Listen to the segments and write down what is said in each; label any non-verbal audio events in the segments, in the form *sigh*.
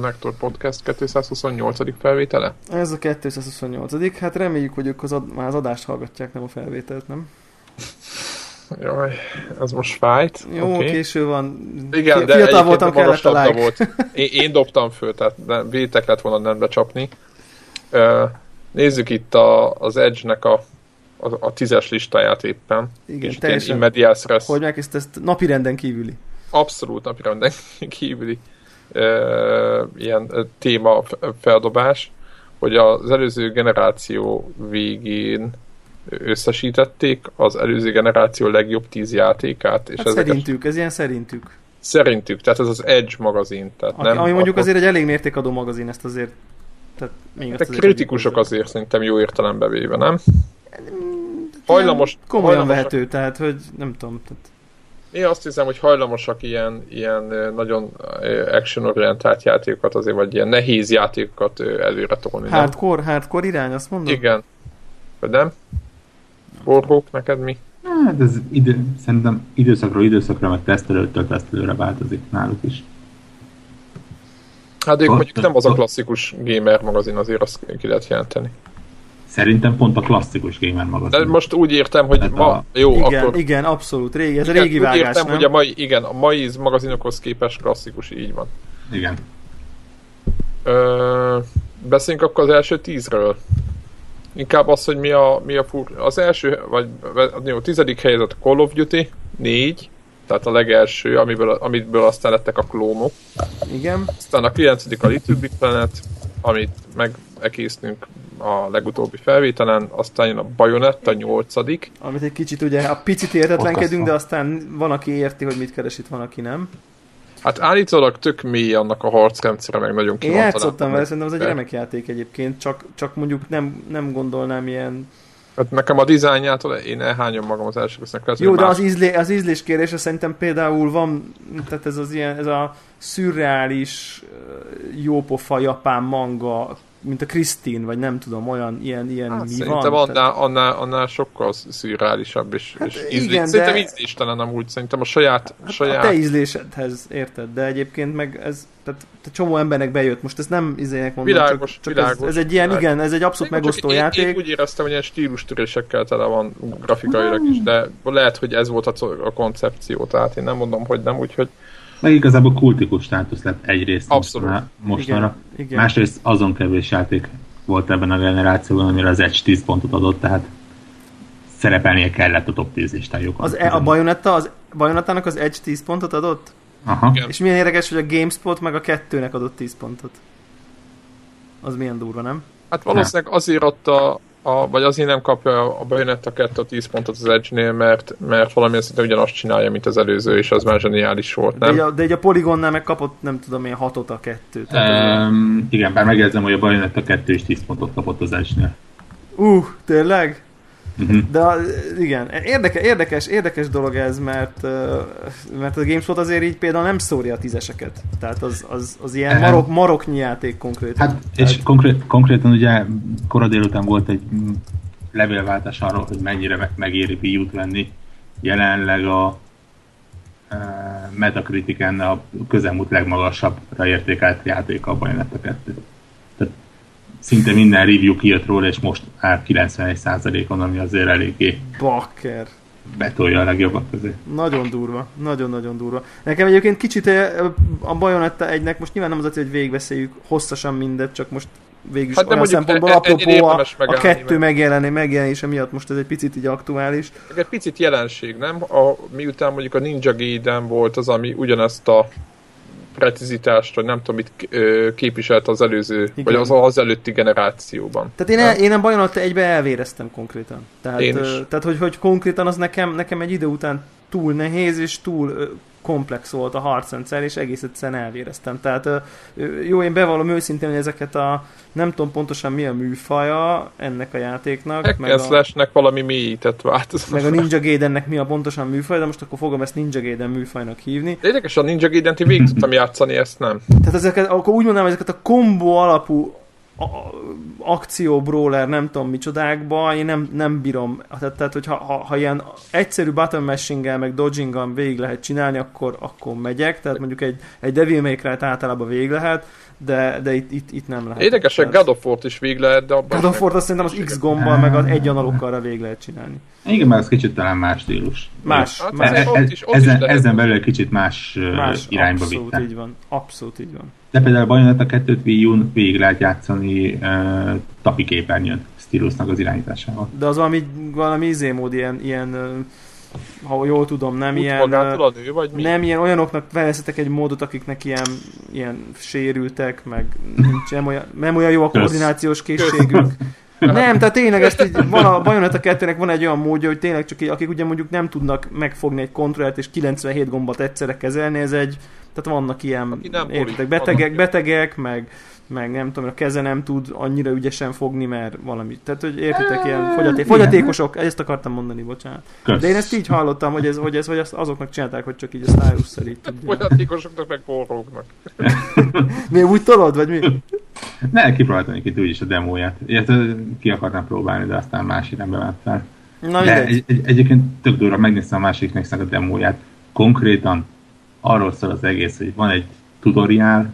Connector Podcast 228. felvétele? Ez a 228. Hát reméljük, hogy ők az, ad, már az adást hallgatják, nem a felvételt, nem? Jaj, ez most fájt. Jó, okay. késő van. Igen, de Fiatal voltam, kellett a like. Volt. Én, én dobtam föl, tehát vétek lett volna nem becsapni. Nézzük itt a, az Edge-nek a, a, a tízes listáját éppen. Igen, teljesen. Medias res. Hogy meg ezt, ezt napi renden kívüli. Abszolút napi renden *laughs* kívüli ilyen téma feldobás, hogy az előző generáció végén összesítették az előző generáció legjobb tíz játékát. És hát ezeket... szerintük, ez ilyen szerintük. Szerintük, tehát ez az Edge magazin. Tehát Aki, nem, ami mondjuk akkor... azért egy elég mértékadó magazin, ezt azért tehát még hát azért kritikusok azért szerintem jó értelembe véve, nem? Hajlamos... Komolyan hajlamos vehető, tehát hogy nem tudom. Tehát... Én azt hiszem, hogy hajlamosak ilyen, ilyen nagyon action-orientált játékokat azért, vagy ilyen nehéz játékokat előre tolni. Hardcore, nem? hardcore irány, azt mondom? Igen. Vagy nem? Warhawk, neked mi? Hát ez idő, szerintem időszakról időszakra, meg tesztelőtől tesztelőre változik náluk is. Hát ők mondjuk nem az a klasszikus gamer magazin, azért azt ki lehet jelenteni. Szerintem pont a klasszikus gamer magazin. De most úgy értem, hogy hát ma, a... jó, igen, akkor... Igen, abszolút, régi, ez igen, a régi úgy vágás, értem, nem? hogy a mai, igen, a mai magazinokhoz képest klasszikus, így van. Igen. Ö, beszéljünk akkor az első tízről. Inkább az, hogy mi a, mi a fur... Az első, vagy jó, a tizedik helyzet a Call of Duty, négy, tehát a legelső, amiből, amiből aztán lettek a klónok. Igen. Aztán a kilencedik a Little Big Planet, amit megegésztünk a legutóbbi felvételen, aztán jön a Bayonetta, a nyolcadik. Amit egy kicsit ugye a picit értetlenkedünk, de aztán van, aki érti, hogy mit keres itt, van, aki nem. Hát állítólag tök mély annak a harcrendszere, meg nagyon Én játszottam vele, szerintem az egy remek játék egyébként, csak, csak mondjuk nem, nem gondolnám ilyen Hát nekem a dizájnjától én elhányom magam az első résznek. Jó, de más... az, ízlé, az ízlés kérése szerintem például van, tehát ez az ilyen, ez a szürreális, jópofa japán manga mint a Krisztin, vagy nem tudom, olyan, ilyen, ilyen hát, mi szerintem van. Annál, annál, annál sokkal szürreálisabb, és, hát és ízlés, igen, szerintem de... ízléstelen amúgy, szerintem a saját... Hát saját... A te ízlésedhez, érted, de egyébként meg ez, tehát, tehát csomó embernek bejött, most ezt nem izének mondom, világos, csak, csak világos, ez, ez, egy ilyen, világos. igen, ez egy abszolút én megosztó játék. Én, én, úgy éreztem, hogy ilyen stílustörésekkel tele van grafikailag is, de lehet, hogy ez volt a, a koncepció, tehát én nem mondom, hogy nem, úgyhogy meg igazából kultikus státusz lett egyrészt Abszolút. mostanra. Igen, igen. Másrészt azon kevés játék volt ebben a generációban, amire az Edge 10 pontot adott, tehát szerepelnie kellett a top 10 listájukon. Az, e, a Bayonetta, az Bayonettának az Edge 10 pontot adott? Aha. És milyen érdekes, hogy a GameSpot meg a kettőnek adott 10 pontot. Az milyen durva, nem? Hát valószínűleg azért adta a, vagy azért nem kapja a Bayonetta 2 10 pontot az Edge-nél, mert, mert valamilyen szinte ugyanazt csinálja, mint az előző, és az már zseniális volt, nem? De, de egy a Polygonnál meg kapott, nem tudom én, 6 a 2. Um, igen, bár megjegyzem, hogy a Bayonetta 2 is 10 pontot kapott az Edge-nél. Uh, tényleg? Uh-huh. De igen, érdekes, érdekes, érdekes dolog ez, mert, mert a GameSpot azért így például nem szórja a tízeseket. Tehát az, az, az ilyen marok, maroknyi játék konkrétan. Hát, és Tehát... konkrét, konkrétan ugye kora délután volt egy levélváltás arról, hogy mennyire megéri Wii venni. Jelenleg a Metacritiken a közelmúlt legmagasabbra értékelt játék a Bayonetta 2 szinte minden review kijött róla, és most áll 91%-on, ami azért eléggé Bakker. betolja a legjobbak közé. Nagyon durva, nagyon-nagyon durva. Nekem egyébként kicsit eh, a Bayonetta egynek, most nyilván nem az hogy végigbeszéljük hosszasan mindet, csak most végül is hát olyan szempontból e- apropó a, a kettő megjelenni, megjelenése miatt most ez egy picit így aktuális. Egy picit jelenség, nem? A, miután mondjuk a Ninja Gaiden volt az, ami ugyanezt a precizitást, vagy nem tudom, mit képviselt az előző, Igen. vagy az, az előtti generációban. Tehát én, el, én a bajon egybe elvéreztem konkrétan. Tehát, én is. tehát hogy, hogy konkrétan az nekem, nekem egy idő után túl nehéz, és túl komplex volt a harcrendszer, és egész egyszerűen elvéreztem. Tehát jó, én bevallom őszintén, hogy ezeket a nem tudom pontosan mi a műfaja ennek a játéknak. Hack meg a, valami mélyített változat. Meg a Ninja Gaidennek mi a pontosan műfaj, de most akkor fogom ezt Ninja Gaiden műfajnak hívni. De érdekes, a Ninja Gaiden-t végig tudtam játszani, ezt nem. Tehát ezeket, akkor úgy mondanám, ezeket a kombó alapú akció brawler, nem tudom micsodákba, én nem, nem bírom. Tehát, tehát hogy ha, ha, ha ilyen egyszerű button mashing meg dodging végig lehet csinálni, akkor, akkor megyek. Tehát mondjuk egy, egy Devil May Cry-t általában végig lehet, de, de itt, itt, itt nem lehet. Érdekes, hogy God of War-t is végig lehet, de abban... God of War-t azt szerintem az X gombbal, meg az egy analokkal végig lehet csinálni. Igen, mert az kicsit talán más stílus. Más. Hát, más. E, e, is, ezen, ezen belül egy kicsit más, más irányba abszolút vitte. így van. Abszolút így van. De például a Bayonetta 2-t Wii U-n végig lehet játszani uh, tapi képernyőn stílusnak az irányításával. De az valami, valami izémód, ilyen, ilyen ha jól tudom, nem Út ilyen... a nő, vagy mi? Nem ilyen olyanoknak fejlesztetek egy módot, akiknek ilyen, ilyen sérültek, meg nincs, nem olyan, nem olyan jó a koordinációs készségük. *laughs* Nem, tehát tényleg ezt így, van a Bayonetta 2 van egy olyan módja, hogy tényleg csak így, akik ugye mondjuk nem tudnak megfogni egy kontrollert és 97 gombot egyszerre kezelni, ez egy, tehát vannak ilyen, értek, betegek, betegek, meg, meg nem tudom, a keze nem tud annyira ügyesen fogni, mert valami. Tehát, hogy értitek, ilyen fogyaték, fogyatékosok, ezt akartam mondani, bocsánat. Kösz. De én ezt így hallottam, hogy ez, hogy ez hogy azoknak csinálták, hogy csak így a stylus szerint. Fogyatékosoknak meg forróknak. *laughs* mi úgy tolod, vagy mi? Ne, kipróbáltam itt úgyis a demóját. Ilyet ki akartam próbálni, de aztán más irányba ment fel. Na, de egy, egy, egyébként tök durva, megnéztem a másik a demóját. Konkrétan arról szól az egész, hogy van egy tutoriál,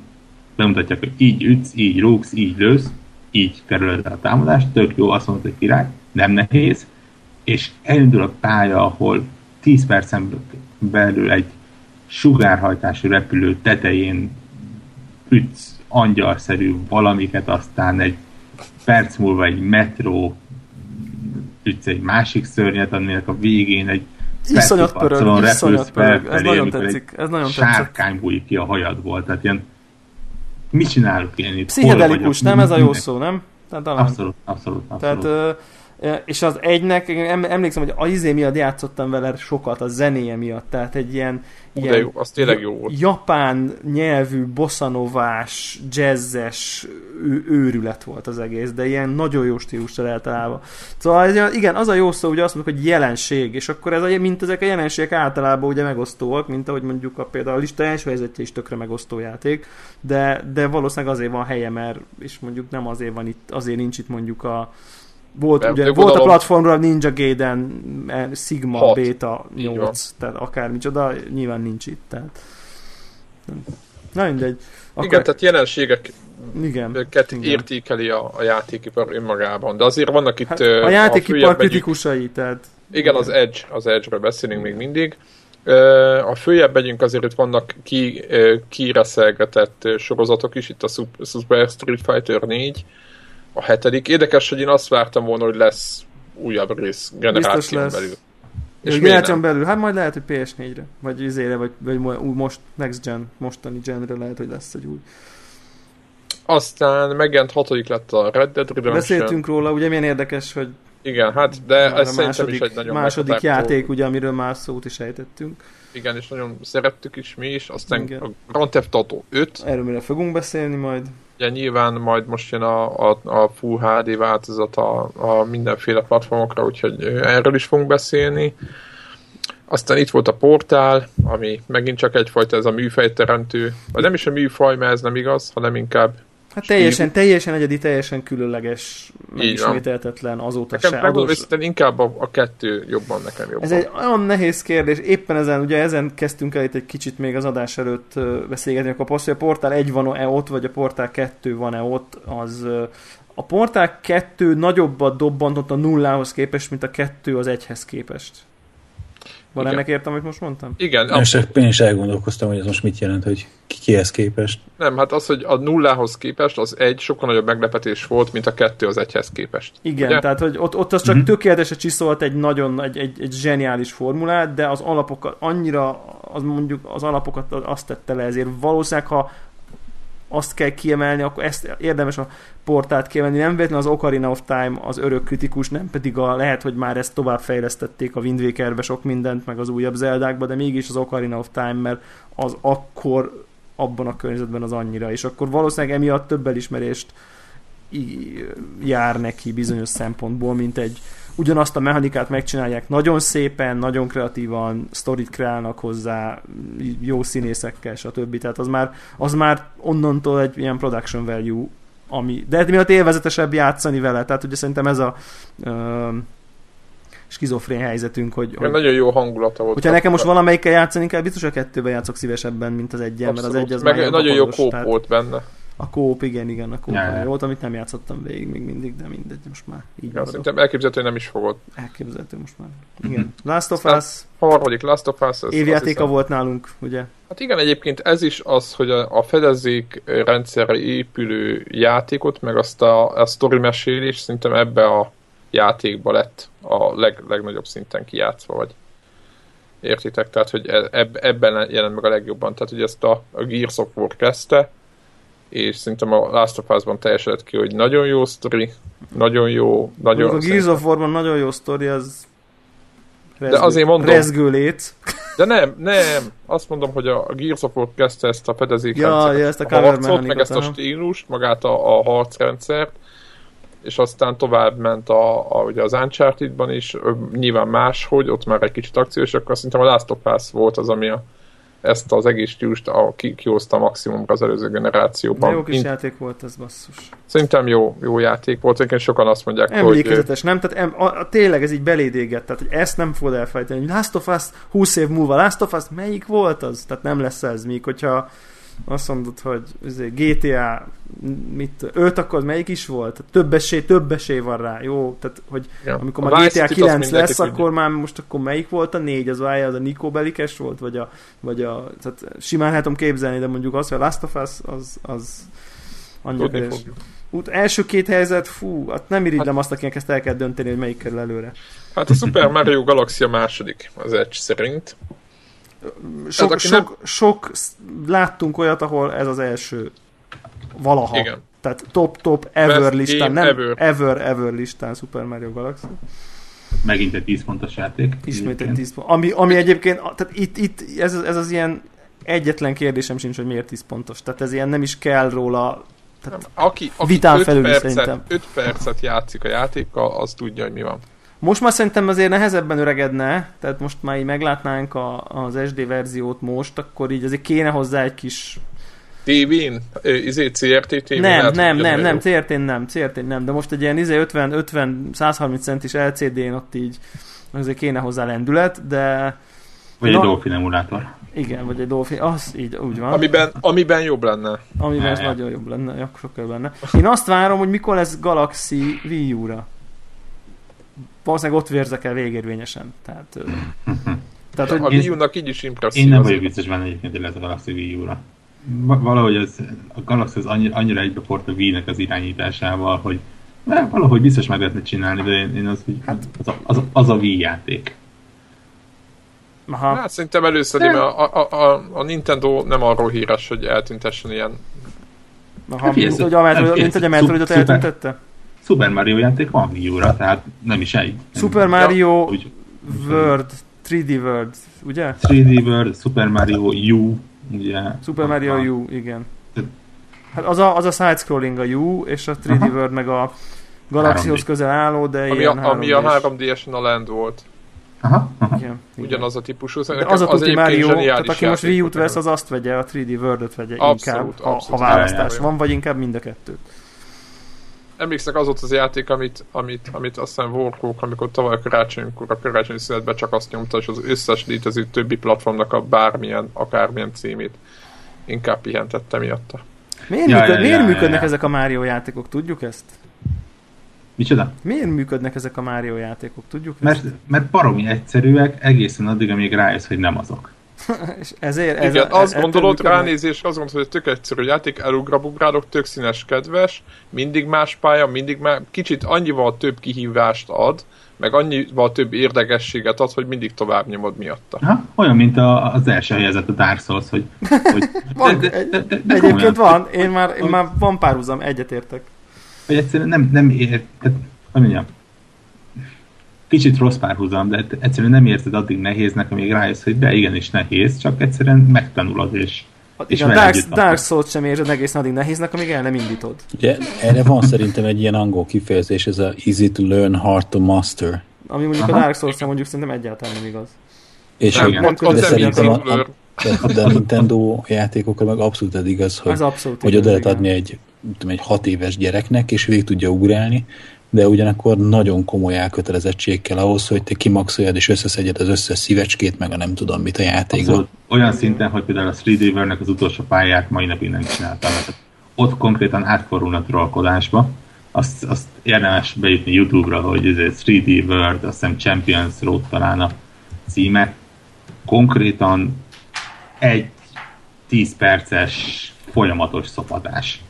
bemutatják, hogy így ütsz, így rúgsz, így lősz, így kerüled a támadást, tök jó, azt mondod, hogy király, nem nehéz, és elindul a pálya, ahol 10 percen belül egy sugárhajtású repülő tetején ütsz angyalszerű valamiket, aztán egy perc múlva egy metró ütsz egy másik szörnyet, aminek a végén egy iszonyat pörög, iszonyat pörög. Ez nagyon tetszik. Ez nagyon sárkány bújik ki a hajadból. Tehát ilyen mit csinálok én itt? Pszichedelikus, nem ez a jó szó, nem? Tehát, abszolút, abszolút, abszolút. Tehát, és az egynek, emlékszem, hogy a izé miatt játszottam vele sokat, a zenéje miatt, tehát egy ilyen, ilyen jó, az tényleg jó volt. japán nyelvű, bossanovás, jazzes őrület volt az egész, de ilyen nagyon jó stílusra eltalálva. Szóval igen, az a jó szó, hogy azt mondjuk, hogy jelenség, és akkor ez a, mint ezek a jelenségek általában ugye megosztóak, mint ahogy mondjuk a, például a lista első helyzetje is tökre megosztó játék, de, de valószínűleg azért van helye, mert és mondjuk nem azért van itt, azért nincs itt mondjuk a volt, ugye, volt gondolom, a platformra Ninja Gaiden, eh, Sigma, 6. Beta 8, tehát akármicsoda, nyilván nincs itt. Tehát. Na mindegy. Akkor... Igen, tehát jelenségek igen, igen. értékeli a, a játékipar önmagában, de azért vannak itt... Hát, a játékipar kritikusai, tehát... Igen, az Edge, az Edge-ről beszélünk még mindig. A följebb megyünk, azért itt vannak ki, kireszelgetett sorozatok is, itt a Super Street Fighter 4, a hetedik. Érdekes, hogy én azt vártam volna, hogy lesz újabb rész generáción belül. És generáción belül, hát majd lehet, hogy PS4-re, vagy izére, vagy, vagy most Next Gen, mostani genre lehet, hogy lesz egy új. Aztán megjelent hatodik lett a Red Dead Redemption. Beszéltünk róla, ugye milyen érdekes, hogy igen, hát de ez szerintem is egy nagyon Második játék, ugye, amiről már szót is ejtettünk. Igen, és nagyon szerettük is mi is. Aztán Igen. a Grand Theft Auto 5. Erről mire fogunk beszélni majd. Ja, nyilván majd most jön a, a, a Full HD változat a, a mindenféle platformokra, úgyhogy erről is fogunk beszélni. Aztán itt volt a portál, ami megint csak egyfajta ez a műfejteremtő, vagy nem is a műfaj, mert ez nem igaz, hanem inkább Hát teljesen, teljesen egyedi, teljesen különleges, megismételtetlen azóta nekem, se. Adós... inkább a, a kettő jobban nekem jobban. Ez egy olyan nehéz kérdés, éppen ezen, ugye ezen kezdtünk el itt egy kicsit még az adás előtt beszélgetni, akkor az, hogy a portál egy van-e ott, vagy a portál kettő van-e ott, az a portál kettő nagyobbat dobbantott a nullához képest, mint a kettő az egyhez képest. Van ennek értem, amit most mondtam? Igen. Én, is, én is elgondolkoztam, hogy ez most mit jelent, hogy ki kihez képest. Nem, hát az, hogy a nullához képest az egy sokkal nagyobb meglepetés volt, mint a kettő az egyhez képest. Igen, ugye? tehát hogy ott, ott az csak mm-hmm. tökéletesen csiszolt egy nagyon, egy, egy, egy zseniális formulát, de az alapokat annyira, az mondjuk az alapokat azt tette le, ezért valószínűleg, ha azt kell kiemelni, akkor ezt érdemes a portát kiemelni. Nem véletlenül az Ocarina of Time az örök kritikus, nem pedig a, lehet, hogy már ezt tovább fejlesztették a Wind Waker-be sok mindent, meg az újabb Zeldákba, de mégis az Ocarina of Time, mert az akkor abban a környezetben az annyira, és akkor valószínűleg emiatt több elismerést jár neki bizonyos szempontból, mint egy ugyanazt a mechanikát megcsinálják nagyon szépen, nagyon kreatívan, sztorit kreálnak hozzá, jó színészekkel, stb. Tehát az már, az már onnantól egy ilyen production value ami, de miatt élvezetesebb játszani vele, tehát ugye szerintem ez a ö, skizofrén helyzetünk, hogy, hogy nagyon jó hangulata volt. Hogyha nekem most valamelyikkel játszani kell, biztos a kettőben játszok szívesebben, mint az egyen, mert az egy az Meg nagyon jó kóp tehát... volt benne. A kóp, igen, igen, a kóp ja, volt, amit nem játszottam végig még mindig, de mindegy, most már így ja, Szerintem elképzelhető, hogy nem is fogod. Elképzelhető most már. Igen. Last of Us. Harmadik Last of Us. Évjátéka volt nálunk, ugye? Hát igen, egyébként ez is az, hogy a, a fedezék rendszerre épülő játékot, meg azt a, a sztori mesélés szerintem ebbe a játékba lett a leg, legnagyobb szinten kijátszva, vagy értitek? Tehát, hogy e, eb, ebben jelent meg a legjobban. Tehát, hogy ezt a, a Gears of War kezdte, és szerintem a Last of Us-ban teljesedett ki, hogy nagyon jó sztori, nagyon jó, nagyon... A Gears of War-ban nagyon jó sztori, az rezgő, de azért mondom, rezgőlét. De nem, nem. Azt mondom, hogy a Gears of War kezdte ezt a fedezék ja, ja, ezt a, a harcot, meg ezt a stílust, magát a, a harcrendszert, és aztán tovább ment a, a, ugye az Uncharted-ban is, nyilván máshogy, ott már egy kicsit akciós, akkor szerintem a Last of Us volt az, ami a, ezt az egész stílust a, ki, kihozta maximumra az előző generációban. De jó kis Int... játék volt ez, basszus. Szerintem jó, jó játék volt, egyébként sokan azt mondják, Emlékezetes, hogy... nem? Tehát em, a, a, tényleg ez így beléd tehát hogy ezt nem fogod elfelejteni. Last of Us 20 év múlva, Last of Us melyik volt az? Tehát nem lesz ez, míg hogyha azt mondod, hogy GTA mit, 5, akkor melyik is volt? Több esély, több esély van rá, jó? Tehát, hogy ja. amikor már GTA 9 lesz, akkor már most akkor melyik volt a négy? Az az a Nico Belikes volt? Vagy a, vagy a tehát simán lehet tudom képzelni, de mondjuk az, hogy a Last of Us, az, az annyira Út, első két helyzet, fú, hát nem irigylem hát, azt, akinek ezt el kell dönteni, hogy melyik kerül előre. Hát a Super Mario Galaxy a második az Edge szerint. Sok, hát, sok, nem... sok, láttunk olyat, ahol ez az első valaha. Igen. Tehát top-top ever Best listán, nem ever. ever, ever listán Super Mario Galaxy. Megint egy 10 pontos játék. Ismét egy 10 pont. Ami, ami egyébként, tehát itt, itt ez, ez az ilyen egyetlen kérdésem sincs, hogy miért 10 pontos. Tehát ez ilyen nem is kell róla tehát aki, aki vitán felül percet, szerintem. 5 percet játszik a játékkal, az tudja, hogy mi van. Most már szerintem azért nehezebben öregedne, tehát most már így meglátnánk a, az SD verziót most, akkor így azért kéne hozzá egy kis TV-n? Izé CRT TV? Nem, hát, nem, nem, nem, CRT-n nem, CRT-n nem, de most egy ilyen izé 50, 50, 130 centis LCD-n ott így azért kéne hozzá lendület, de... Vagy egy Dolphin emulátor. Igen, vagy egy Dolphin, az így, úgy van. Amiben, amiben jobb lenne. Amiben ez nagyon jobb lenne, sokkal benne. Én azt várom, hogy mikor lesz Galaxy Wii U-ra valószínűleg ott vérzek el végérvényesen. Tehát, *laughs* tehát hogy a Wii U-nak így is impresszív. Én nem vagyok biztos benne egyébként, hogy lehet a Galaxy Wii U-ra. Valahogy az, a Galaxy az annyira, annyira egybeport a Wii-nek az irányításával, hogy valahogy biztos meg lehetne csinálni, de én, én az, hogy hát, az, a, az, a, az a Wii játék. Aha. Hát szerintem először, mert a, a, a, a Nintendo nem arról híres, hogy eltüntessen ilyen Aha, hát, mint, hogy a Metroid, mint hogy a Metroidot eltüntette? Super Mario játék van Wii U-ra, tehát nem is egy. Super Mario úgy, World, 3D World, ugye? 3D World, Super Mario U, ugye? Super Mario a, U, igen. Hát az a, az a side-scrolling a U, és a 3D Aha. World meg a Galaxyhoz közel álló, de ami ilyen a, Ami a 3D-esen a Land volt. Aha, aha. Igen, Ugyanaz a típusú. De az a tuti Mario, tehát aki most Wii U-t vesz, az azt vegye, a 3D World-öt vegye abszolút, inkább, abszolút. Ha, ha választás van, vagy inkább mind a kettőt emlékszek az volt az játék, amit, amit, amit azt hiszem Warcraft, amikor tavaly karácsonykor a karácsonyi szünetben csak azt nyomta, és az összes létező többi platformnak a bármilyen, akármilyen címét inkább pihentette miatta. Miért, ja, működ, ja, miért ja, működnek ja, ja. ezek a Mario játékok, tudjuk ezt? Micsoda? Miért működnek ezek a Mario játékok, tudjuk mert, ezt? Mert baromi egyszerűek, egészen addig, amíg rájössz, hogy nem azok. *laughs* és ezért... Ez Igen, a, azt gondolod, ránézés, azt gondolod, hogy tök egyszerű játék, elugrabugrálok, tök színes, kedves, mindig más pálya, mindig már kicsit annyival több kihívást ad, meg annyival több érdekességet ad, hogy mindig tovább nyomod miatta. Ha, olyan, mint a, az első helyezett a Dark Souls, hogy... *laughs* hogy van, de, de, de, de, de egyébként van, én már, én már van párhuzam, egyetértek. Hogy egyszerűen nem, nem ér, tehát, hogy mondjam, kicsit rossz párhuzam, de egyszerűen nem érzed addig nehéznek, amíg rájössz, hogy de igenis nehéz, csak egyszerűen megtanulod, és és Igen, Dark, Dark Souls sem érzed egészen addig nehéznek, amíg el nem indítod. Ugye, erre van szerintem egy ilyen angol kifejezés, ez a easy to learn, hard to master. Ami mondjuk Aha. a Dark souls mondjuk szerintem egyáltalán nem igaz. És nem, hogy, de szerintem a, a, a, de a Nintendo játékokra meg abszolút ez igaz, hogy, ez abszolút hogy oda lehet adni egy tudom, egy hat éves gyereknek, és végig tudja ugrálni, de ugyanakkor nagyon komoly elkötelezettség kell ahhoz, hogy te kimaxoljad és összeszedjed az összes szívecskét, meg a nem tudom mit a játékban. Olyan szinten, hogy például a 3D World-nek az utolsó pályát mai napig nem csináltam. Ott konkrétan átfordulna trollkodásba, azt, azt érdemes beütni YouTube-ra, hogy ez 3D World, azt hiszem Champions Road talán a címe. Konkrétan egy 10 perces folyamatos szopadás.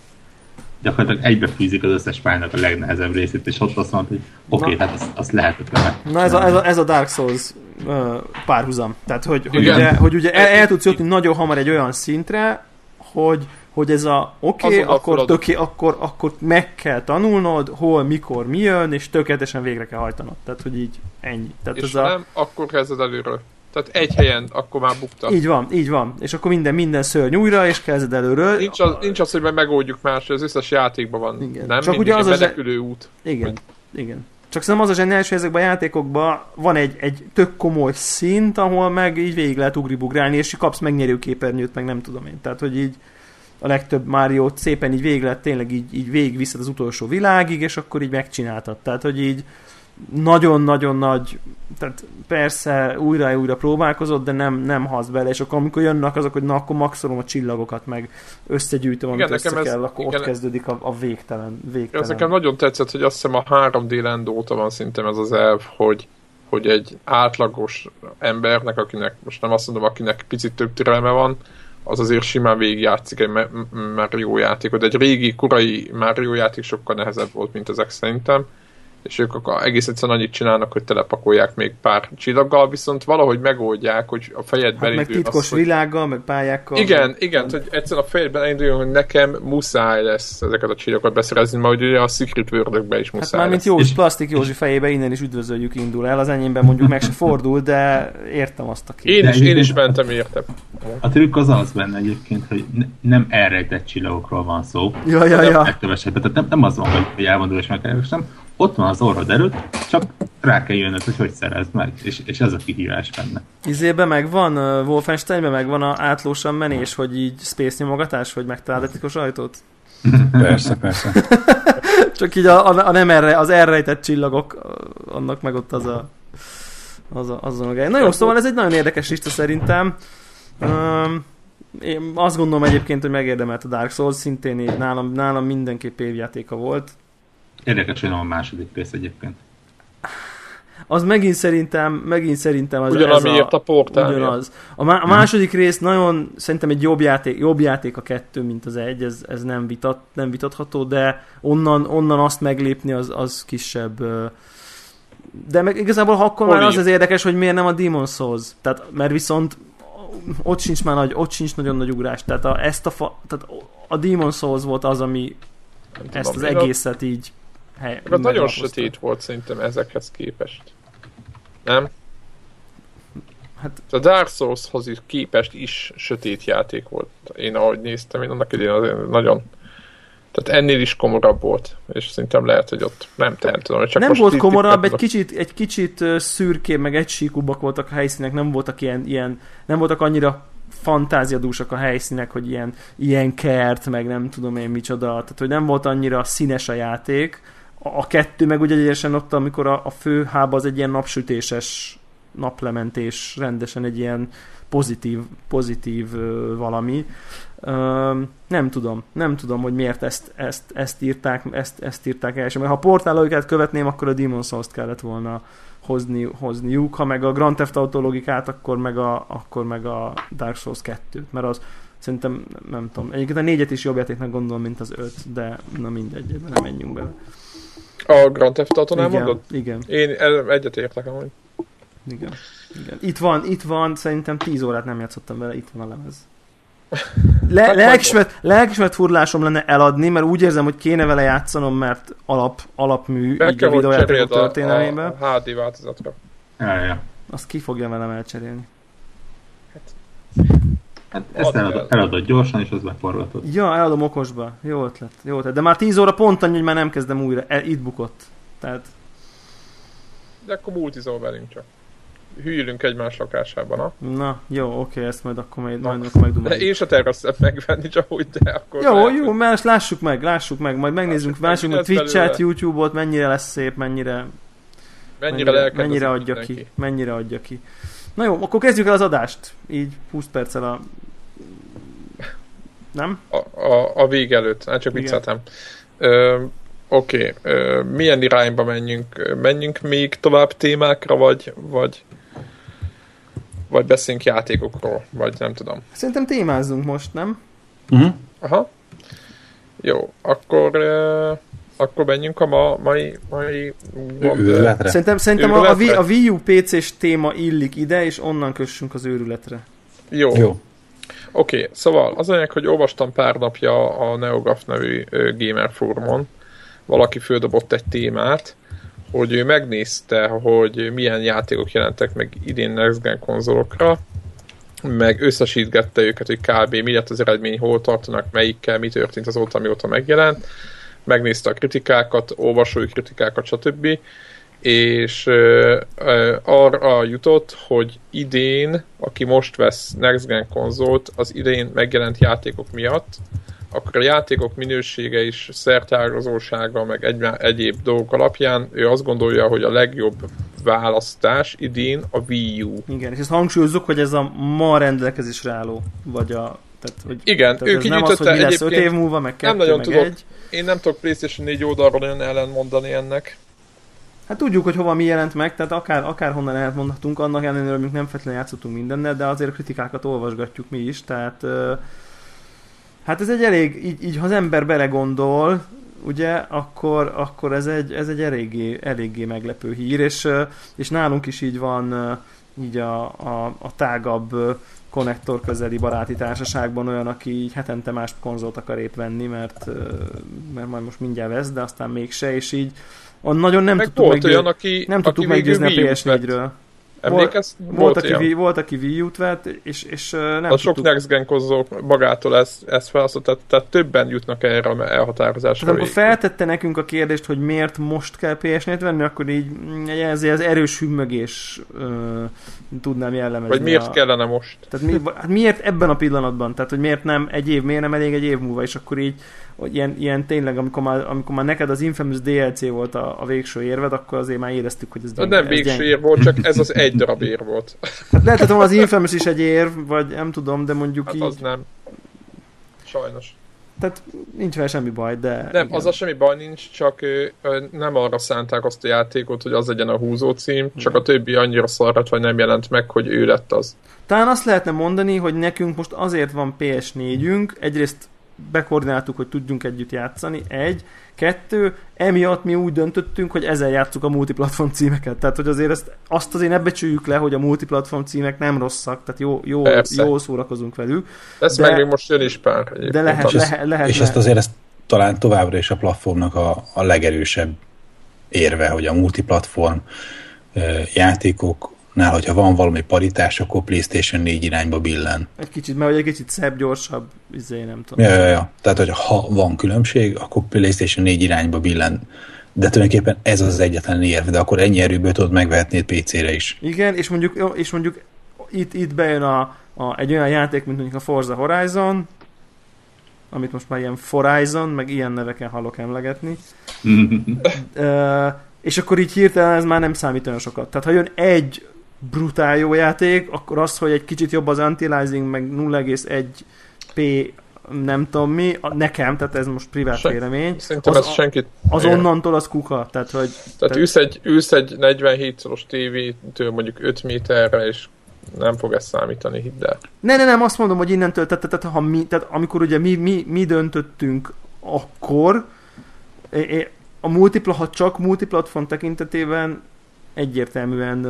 Gyakorlatilag egybefűzik az összes pályának a legnehezebb részét, és ott azt mondta, hogy oké, okay, hát azt, azt lehetetlen Na ez a, ez, a, ez a Dark Souls uh, párhuzam. Tehát, hogy, hogy ugye, hogy ugye el, el tudsz jutni nagyon hamar egy olyan szintre, hogy hogy ez a oké, okay, akkor, töké, akkor, akkor meg kell tanulnod, hol, mikor, mi jön, és tökéletesen végre kell hajtanod. Tehát, hogy így ennyi. Tehát és ez nem, a... akkor kezded előről. Tehát egy helyen, akkor már bukta. Így van, így van. És akkor minden, minden szörny újra, és kezded előről. Nincs az, nincs az hogy megoldjuk más, az összes játékban van. Igen. Nem Csak ugye az a menekülő út. Igen, hogy... igen. Csak szerintem az a zseniális, hogy ezekben a játékokban van egy, egy tök komoly szint, ahol meg így végig lehet ugribugrálni, és kapsz megnyerő képernyőt, meg nem tudom én. Tehát, hogy így a legtöbb mario szépen így végig lett, tényleg így, így végigviszed az utolsó világig, és akkor így megcsináltad. Tehát, hogy így nagyon-nagyon nagy, tehát persze újra-újra próbálkozott, de nem, nem hasz bele, és akkor amikor jönnek azok, hogy na akkor maxolom a csillagokat, meg összegyűjtöm, amit igen, össze kell, ez, akkor igen, ott kezdődik a, a végtelen, végtelen. Ez nekem nagyon tetszett, hogy azt hiszem a 3D Land óta van szintén ez az elv, hogy, hogy egy átlagos embernek, akinek, most nem azt mondom, akinek picit több türelme van, az azért simán végigjátszik egy Mario játékot. Egy régi, korai Mario játék sokkal nehezebb volt, mint ezek szerintem és ők akkor egész egyszerűen annyit csinálnak, hogy telepakolják még pár csillaggal, viszont valahogy megoldják, hogy a fejedben hát meg titkos az, világgal, hogy... meg pályákkal. Igen, meg... igen, hogy egyszerűen a fejedben elinduljon, hogy nekem muszáj lesz ezeket a csillagokat beszerezni, majd ugye a Secret world is muszáj Hát már mint Józsi, plastik Józsi fejébe innen is üdvözöljük indul el, az enyémben mondjuk meg se fordul, de értem azt a két. Én is, én is mentem, értem. A trükk az az benne egyébként, hogy nem elrejtett csillagokról van szó. Ja, ja, ja. Tehát nem, nem az van, hogy elmondom és megkeresem, ott van az orrod előtt, csak rá kell jönnöd, hogy hogy szerezd meg, és, és ez a kihívás benne. Izébe megvan, uh, Wolfensteinben megvan a átlósan menés, hogy így space nyomogatás, hogy megtaláld a titkos ajtót? Persze, persze. *laughs* csak így a, a, a nem erre, az elrejtett csillagok, annak meg ott az a az a, az a maga. Na jó, szóval ez egy nagyon érdekes lista szerintem. Um, én azt gondolom egyébként, hogy megérdemelt a Dark Souls, szintén nálam, nálam mindenképp évjátéka volt. Érdekes, hogy nem a második rész egyébként. Az megint szerintem, megint szerintem az Ugyanamiért a, a portál. Ugyanaz. A, má, a második rész nagyon, szerintem egy jobb játék, jobb játék a kettő, mint az egy, ez, ez nem, vitat, nem vitatható, de onnan, onnan azt meglépni az, az kisebb de meg igazából ha akkor már az az érdekes, hogy miért nem a Demon Souls. Tehát, mert viszont ott sincs már nagy, ott sincs nagyon nagy ugrás. Tehát a, ezt a, fa, tehát a Demon Souls volt az, ami nem ezt tudom, az egészet így hely, hát nagyon sötét volt szerintem ezekhez képest. Nem? Hát... A Dark Souls-hoz is képest is sötét játék volt. Én ahogy néztem, én annak azért nagyon tehát ennél is komorabb volt, és szerintem lehet, hogy ott nem tudom, csak Nem volt komorabb, egy kicsit, egy kicsit szürké, meg egysíkúbbak voltak a helyszínek, nem voltak ilyen, ilyen nem voltak annyira fantáziadúsak a helyszínek, hogy ilyen, ilyen kert, meg nem tudom én micsoda, tehát hogy nem volt annyira színes a játék, a kettő meg ugye egyesen ott, amikor a, a fő hába az egy ilyen napsütéses naplementés, rendesen egy ilyen pozitív, pozitív valami. Nem tudom, nem tudom, hogy miért ezt, ezt, ezt írták, ezt, ezt írták el. Mert ha a portálóikát követném, akkor a Demon Souls-t kellett volna hozni, hozniuk, ha meg a Grand Theft Auto logikát, akkor meg a, akkor meg a Dark Souls 2 mert az szerintem, nem tudom, egyébként a négyet is jobb játéknak gondolom, mint az öt, de na mindegy, nem menjünk bele. A Grand Theft Auto-nál mondod? Igen. Én egyet értek amúgy. Igen. igen. Itt van, itt van, szerintem 10 órát nem játszottam vele, itt van a lemez. *laughs* Le, lelkismert, lelkismert furlásom lenne eladni, mert úgy érzem, hogy kéne vele játszanom, mert alap, alapmű Be így a videójátékok történelmében. A, a HD változatra. Ja, ja. Azt ki fogja velem elcserélni? Hát, hát ezt eladod, eladod gyorsan, és az beforgatod. Ja, eladom okosba. Jó ötlet, jó ötlet. De már 10 óra pont annyi, hogy már nem kezdem újra. E, itt bukott. Tehát... De akkor multizol velünk csak. hűlünk egymás lakásában, ha? Na, jó, oké, ezt majd akkor majd, majd akkor megdumáljuk. De én se terveztem megvenni, csak úgy, de akkor... Jó, lehet, jó, mert lássuk meg, lássuk meg, majd megnézzünk, lássuk meg Twitch-et, YouTube-ot, mennyire lesz szép, mennyire... Mennyire, mennyire, mennyire adja mindenki. ki, mennyire adja ki. Na jó, akkor kezdjük el az adást, így 20 perccel a... Nem? A, a, a vég előtt, hát csak vicceltem. Oké, okay. milyen irányba menjünk? Menjünk még tovább témákra, vagy, vagy, vagy beszéljünk játékokról, vagy nem tudom. Szerintem témázzunk most, nem? Uh-huh. Aha. Jó, akkor uh, akkor menjünk a ma, mai, mai őrületre. Szerintem, szerintem a, a, Wii, a Wii U PC-s téma illik ide, és onnan kössünk az őrületre. Jó. Jó. Oké, okay, szóval az anyag, hogy olvastam pár napja a NeoGAF nevű gamer fórumon, valaki földobott egy témát, hogy ő megnézte, hogy milyen játékok jelentek meg idén Next Gen konzolokra, meg összesítgette őket, hogy kb. mi lett az eredmény, hol tartanak, melyikkel, mi történt azóta, mióta megjelent, megnézte a kritikákat, olvasói kritikákat, stb. És uh, uh, arra jutott, hogy idén, aki most vesz Next Gen konzolt, az idén megjelent játékok miatt akkor a játékok minősége is szertágazósága, meg egy, egyéb dolgok alapján ő azt gondolja, hogy a legjobb választás idén a Wii U. Igen, és ezt hangsúlyozzuk, hogy ez a ma rendelkezésre álló, vagy a tehát, hogy, Igen, tehát ő kinyújtotta nem az, hogy lesz 5 év múlva, meg kettő, nem nagyon meg tudok, egy. Én nem tudok PlayStation 4 oldalról olyan ellen mondani ennek. Hát tudjuk, hogy hova mi jelent meg, tehát akár, akár honnan elmondhatunk, annak ellenére, hogy nem feltétlenül játszottunk mindennel, de azért a kritikákat olvasgatjuk mi is, tehát Hát ez egy elég, így, így ha az ember belegondol, ugye, akkor, akkor ez egy, ez egy eléggé, eléggé meglepő hír, és, és nálunk is így van így a, a, a tágabb konnektor közeli baráti társaságban olyan, aki így hetente más konzolt akar épp venni, mert, mert majd most mindjárt vesz, de aztán mégse, és így nagyon nem Meg tudtuk, meggyő... olyan, aki, nem tudtuk meggyőzni a PS4-ről. Emlékezz? Volt, volt, volt, aki, volt, aki Wii U-t vett, és, és nem A sok Next Gen magától ezt, ezt felhasznált, tehát, tehát többen jutnak erre a elhatározásra. Tehát amikor feltette nekünk a kérdést, hogy miért most kell ps venni, akkor így mm, ez az erős hümmögés uh, tudnám jellemezni. Vagy miért a... kellene most? Tehát mi, hát miért ebben a pillanatban? Tehát, hogy miért nem egy év, miért nem elég egy év múlva, és akkor így hogy ilyen, ilyen tényleg, amikor már, amikor már neked az Infamous DLC volt a, a végső érved, akkor azért már éreztük, hogy ez gyenge. Nem végső ér volt, csak ez az egy darab ér volt. Hát lehet, hogy az Infamous is egy ér, vagy nem tudom, de mondjuk hát így... az nem. Sajnos. Tehát nincs vele semmi baj, de... Nem, igen. az a semmi baj nincs, csak ö, nem arra szánták azt a játékot, hogy az legyen a húzó cím, csak a többi annyira szarrat, vagy nem jelent meg, hogy ő lett az. Talán azt lehetne mondani, hogy nekünk most azért van PS4-ünk, egyrészt bekoordináltuk, hogy tudjunk együtt játszani, egy. Kettő, emiatt mi úgy döntöttünk, hogy ezzel játszuk a multiplatform címeket. Tehát, hogy azért ezt, azt azért ne becsüljük le, hogy a multiplatform címek nem rosszak, tehát jó, jó, jó szórakozunk velük. Ez de, meg még most jön is pár. De lehet, és, lehet, lehet, és ezt azért ezt talán továbbra is a platformnak a, a legerősebb érve, hogy a multiplatform játékok nál, hogyha van valami paritás, akkor PlayStation 4 irányba billen. Egy kicsit, mert egy kicsit szebb, gyorsabb, izé, nem tudom. Ja, ja, ja. Tehát, hogy ha van különbség, akkor PlayStation 4 irányba billen. De tulajdonképpen ez az egyetlen érv, de akkor ennyi erőből tudod megvehetni PC-re is. Igen, és mondjuk, és mondjuk itt, itt bejön a, a, egy olyan játék, mint mondjuk a Forza Horizon, amit most már ilyen Horizon, meg ilyen neveken hallok emlegetni. *laughs* uh, és akkor így hirtelen ez már nem számít olyan sokat. Tehát ha jön egy brutál jó játék, akkor az, hogy egy kicsit jobb az anti-aliasing, meg 0,1 p nem tudom mi, nekem, tehát ez most privát Sen, vélemény. Szerintem az, ez senkit... Az igen. onnantól az kuka, tehát hogy... Tehát, tehát ülsz, egy, ülsz egy 47 szoros tévétől mondjuk 5 méterre, és nem fog ezt számítani, hidd el. Ne, ne, nem, azt mondom, hogy innentől, tehát, tehát, ha mi, tehát amikor ugye mi, mi, mi döntöttünk akkor, a multipla, ha csak multiplatform tekintetében egyértelműen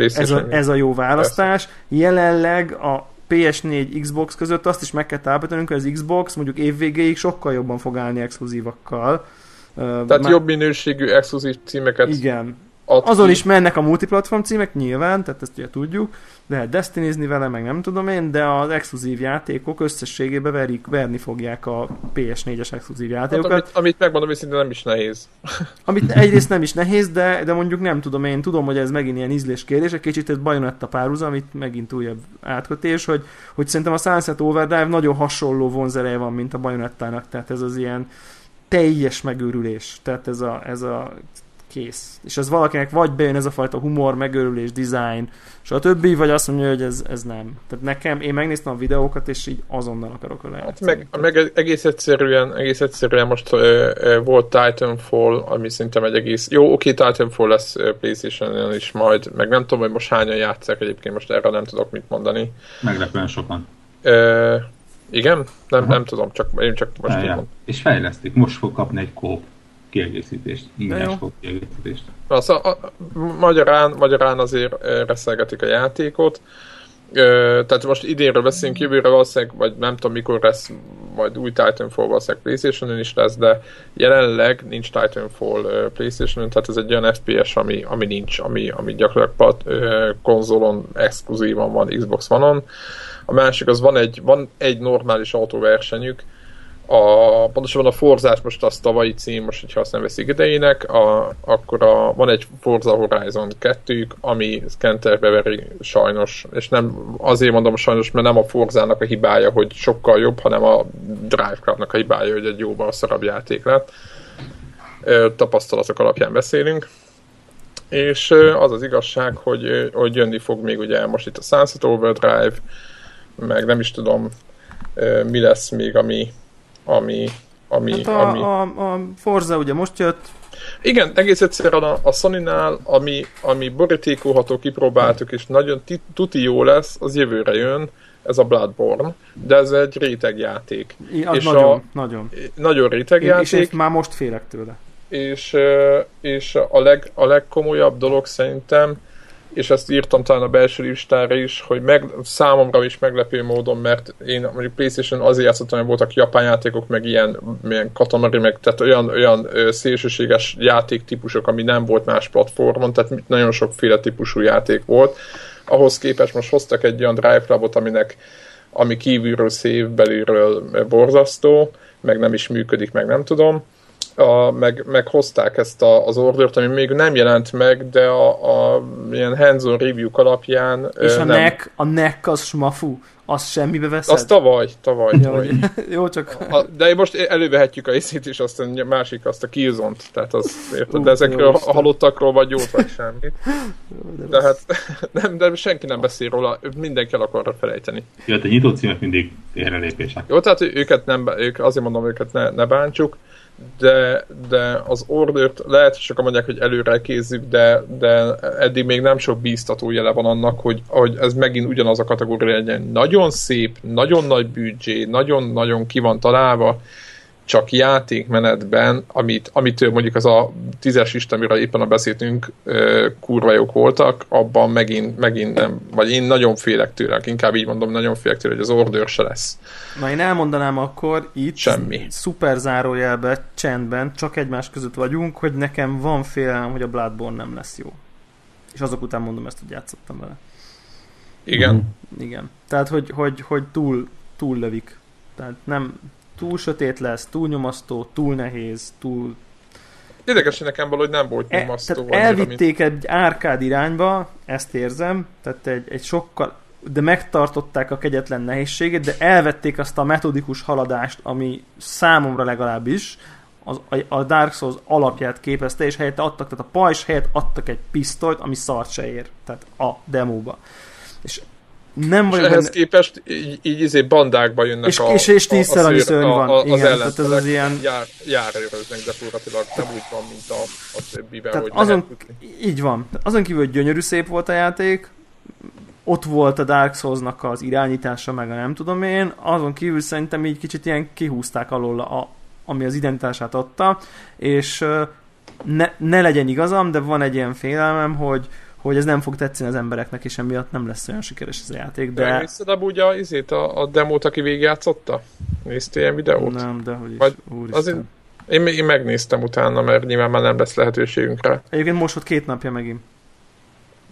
ez a, ez a jó választás. Persze. Jelenleg a PS4, Xbox között azt is meg kell tápítanunk, hogy az Xbox mondjuk évvégéig sokkal jobban fog állni exkluzívakkal. Tehát Már... jobb minőségű exkluzív címeket Igen. Ad Azon ki. is mennek a multiplatform címek, nyilván, tehát ezt ugye tudjuk, lehet destinizni vele, meg nem tudom én, de az exkluzív játékok összességében verik, verni fogják a PS4-es exkluzív hát, játékokat. Hát, amit, amit megmondom, szinte nem is nehéz. *laughs* Amit egyrészt nem is nehéz, de, de mondjuk nem tudom, én tudom, hogy ez megint ilyen ízlés kérdés, egy kicsit ez Bayonetta párhuzam, amit megint újabb átkötés, hogy, hogy szerintem a Sunset Overdrive nagyon hasonló vonzereje van, mint a Bayonettának, tehát ez az ilyen teljes megőrülés. Tehát ez a, ez a kész. És ez valakinek vagy bejön ez a fajta humor, megőrülés, design, és a többi, vagy azt mondja, hogy ez, ez nem. Tehát nekem, én megnéztem a videókat, és így azonnal akarok vele hát meg, meg, egész egyszerűen, egész egyszerűen most uh, uh, volt Titanfall, ami szerintem egy egész, jó, oké, okay, Titanfall lesz playstation is majd, meg nem tudom, hogy most hányan játszák egyébként, most erre nem tudok mit mondani. Meglepően sokan. Uh, igen? Nem, nem tudom, csak én csak most ja. És fejlesztik, most fog kapni egy kóp kiegészítést, ingyenes fog kiegészítést. Az a, a, magyarán, magyarán azért reszelgetik a játékot, Ö, tehát most idénről beszélünk, jövőre valószínűleg, vagy nem tudom mikor lesz, majd új Titanfall valószínűleg Playstation-on is lesz, de jelenleg nincs Titanfall uh, Playstation-on, tehát ez egy olyan FPS, ami, ami nincs, ami, ami gyakorlatilag pat, uh, konzolon exkluzívan van, Xbox One-on. A másik az van egy, van egy normális autóversenyük, a, pontosabban a Forzás most az tavalyi cím, most hogyha azt nem veszik idejének, a, akkor a, van egy Forza Horizon 2 ami Canterbe veri sajnos, és nem azért mondom sajnos, mert nem a Forzának a hibája, hogy sokkal jobb, hanem a Drive a hibája, hogy egy jóval szarabb játék lett. Tapasztalatok alapján beszélünk. És az az igazság, hogy, hogy jönni fog még ugye most itt a Sunset Overdrive, meg nem is tudom, mi lesz még, ami, ami... ami, hát a, ami... A, a Forza ugye most jött, igen, egész egyszerűen a, a Sony-nál, ami, ami borítékolható, kipróbáltuk, és nagyon tuti jó lesz, az jövőre jön, ez a Bloodborne, de ez egy rétegjáték. Ja, és nagyon, a, nagyon. Nagyon rétegjáték. És, és már most félek tőle. És, és a, leg, a legkomolyabb dolog szerintem, és ezt írtam talán a belső listára is, hogy meg, számomra is meglepő módon, mert én mondjuk Playstation azért játszottam, hogy voltak japán játékok, meg ilyen, ilyen katamari, meg tehát olyan, olyan szélsőséges játéktípusok, ami nem volt más platformon, tehát nagyon sokféle típusú játék volt. Ahhoz képest most hoztak egy olyan Drive Clubot, aminek ami kívülről szép, belülről borzasztó, meg nem is működik, meg nem tudom a, meg, meg hozták ezt a, az ordert, ami még nem jelent meg, de a, a ilyen hands-on review alapján És a nem. neck, a neck az smafu, az semmibe veszed? Az tavaly, tavaly. Ja, tavaly. *laughs* Jó, csak... A, de most elővehetjük a iszét is, azt a másik, azt a killzone tehát az, érted, de ezekről a halottakról vagy jót, vagy semmit. *laughs* De, de hát *laughs* nem, de senki nem beszél róla, mindenki el akarra felejteni. Jó, a nyitó címek mindig lépések. Jó, tehát őket nem, ők, azért mondom, őket ne, ne bántsuk de, de az ordert lehet, hogy sokan mondják, hogy előre kézzük, de, de eddig még nem sok bíztató jele van annak, hogy, hogy ez megint ugyanaz a kategória legyen. Nagyon szép, nagyon nagy büdzsé, nagyon-nagyon ki van találva, csak játékmenetben, amit, amitől mondjuk az a tízes lista, amiről éppen a beszéltünk, kurva jók voltak, abban megint, megint nem, vagy én nagyon félek tőle, inkább így mondom, nagyon félek tőle, hogy az order se lesz. Na én elmondanám akkor itt Semmi. szuper zárójelbe, csendben, csak egymás között vagyunk, hogy nekem van félelem, hogy a Bloodborne nem lesz jó. És azok után mondom ezt, hogy játszottam vele. Igen. Mm. Igen. Tehát, hogy, hogy, hogy túl, túl lövik. Tehát nem, túl sötét lesz, túl nyomasztó, túl nehéz, túl... Érdekes, hogy nekem valahogy nem volt nyomasztó. E, tehát elvitték mint... egy árkád irányba, ezt érzem, tehát egy, egy sokkal de megtartották a kegyetlen nehézséget, de elvették azt a metodikus haladást, ami számomra legalábbis az, a, a Dark Souls alapját képezte, és helyette adtak, tehát a pajzs helyett adtak egy pisztolyt, ami szart se ér, tehát a demóba. És nem vagyok és ehhez benne... képest így, így izé bandákba jönnek és, a, és, és tízszer annyi szörny van. A, a, igen, az tehát ez az ilyen... Jár, járőröznek gyakorlatilag, nem úgy van, mint a, a többiben, tehát hogy azon, Így van. Azon kívül, hogy gyönyörű szép volt a játék, ott volt a Dark Souls-nak az irányítása, meg a nem tudom én, azon kívül szerintem így kicsit ilyen kihúzták alól, a, ami az identitását adta, és ne, ne legyen igazam, de van egy ilyen félelmem, hogy, hogy ez nem fog tetszeni az embereknek, és emiatt nem lesz olyan sikeres ez a játék, de... Megnézted amúgy a, izét, a, a demót, aki végigjátszotta? Néztél ilyen videót? Nem, de hogy is. Vagy azért, Én, én megnéztem utána, mert nyilván már nem lesz lehetőségünk rá. Egyébként most ott két napja megint.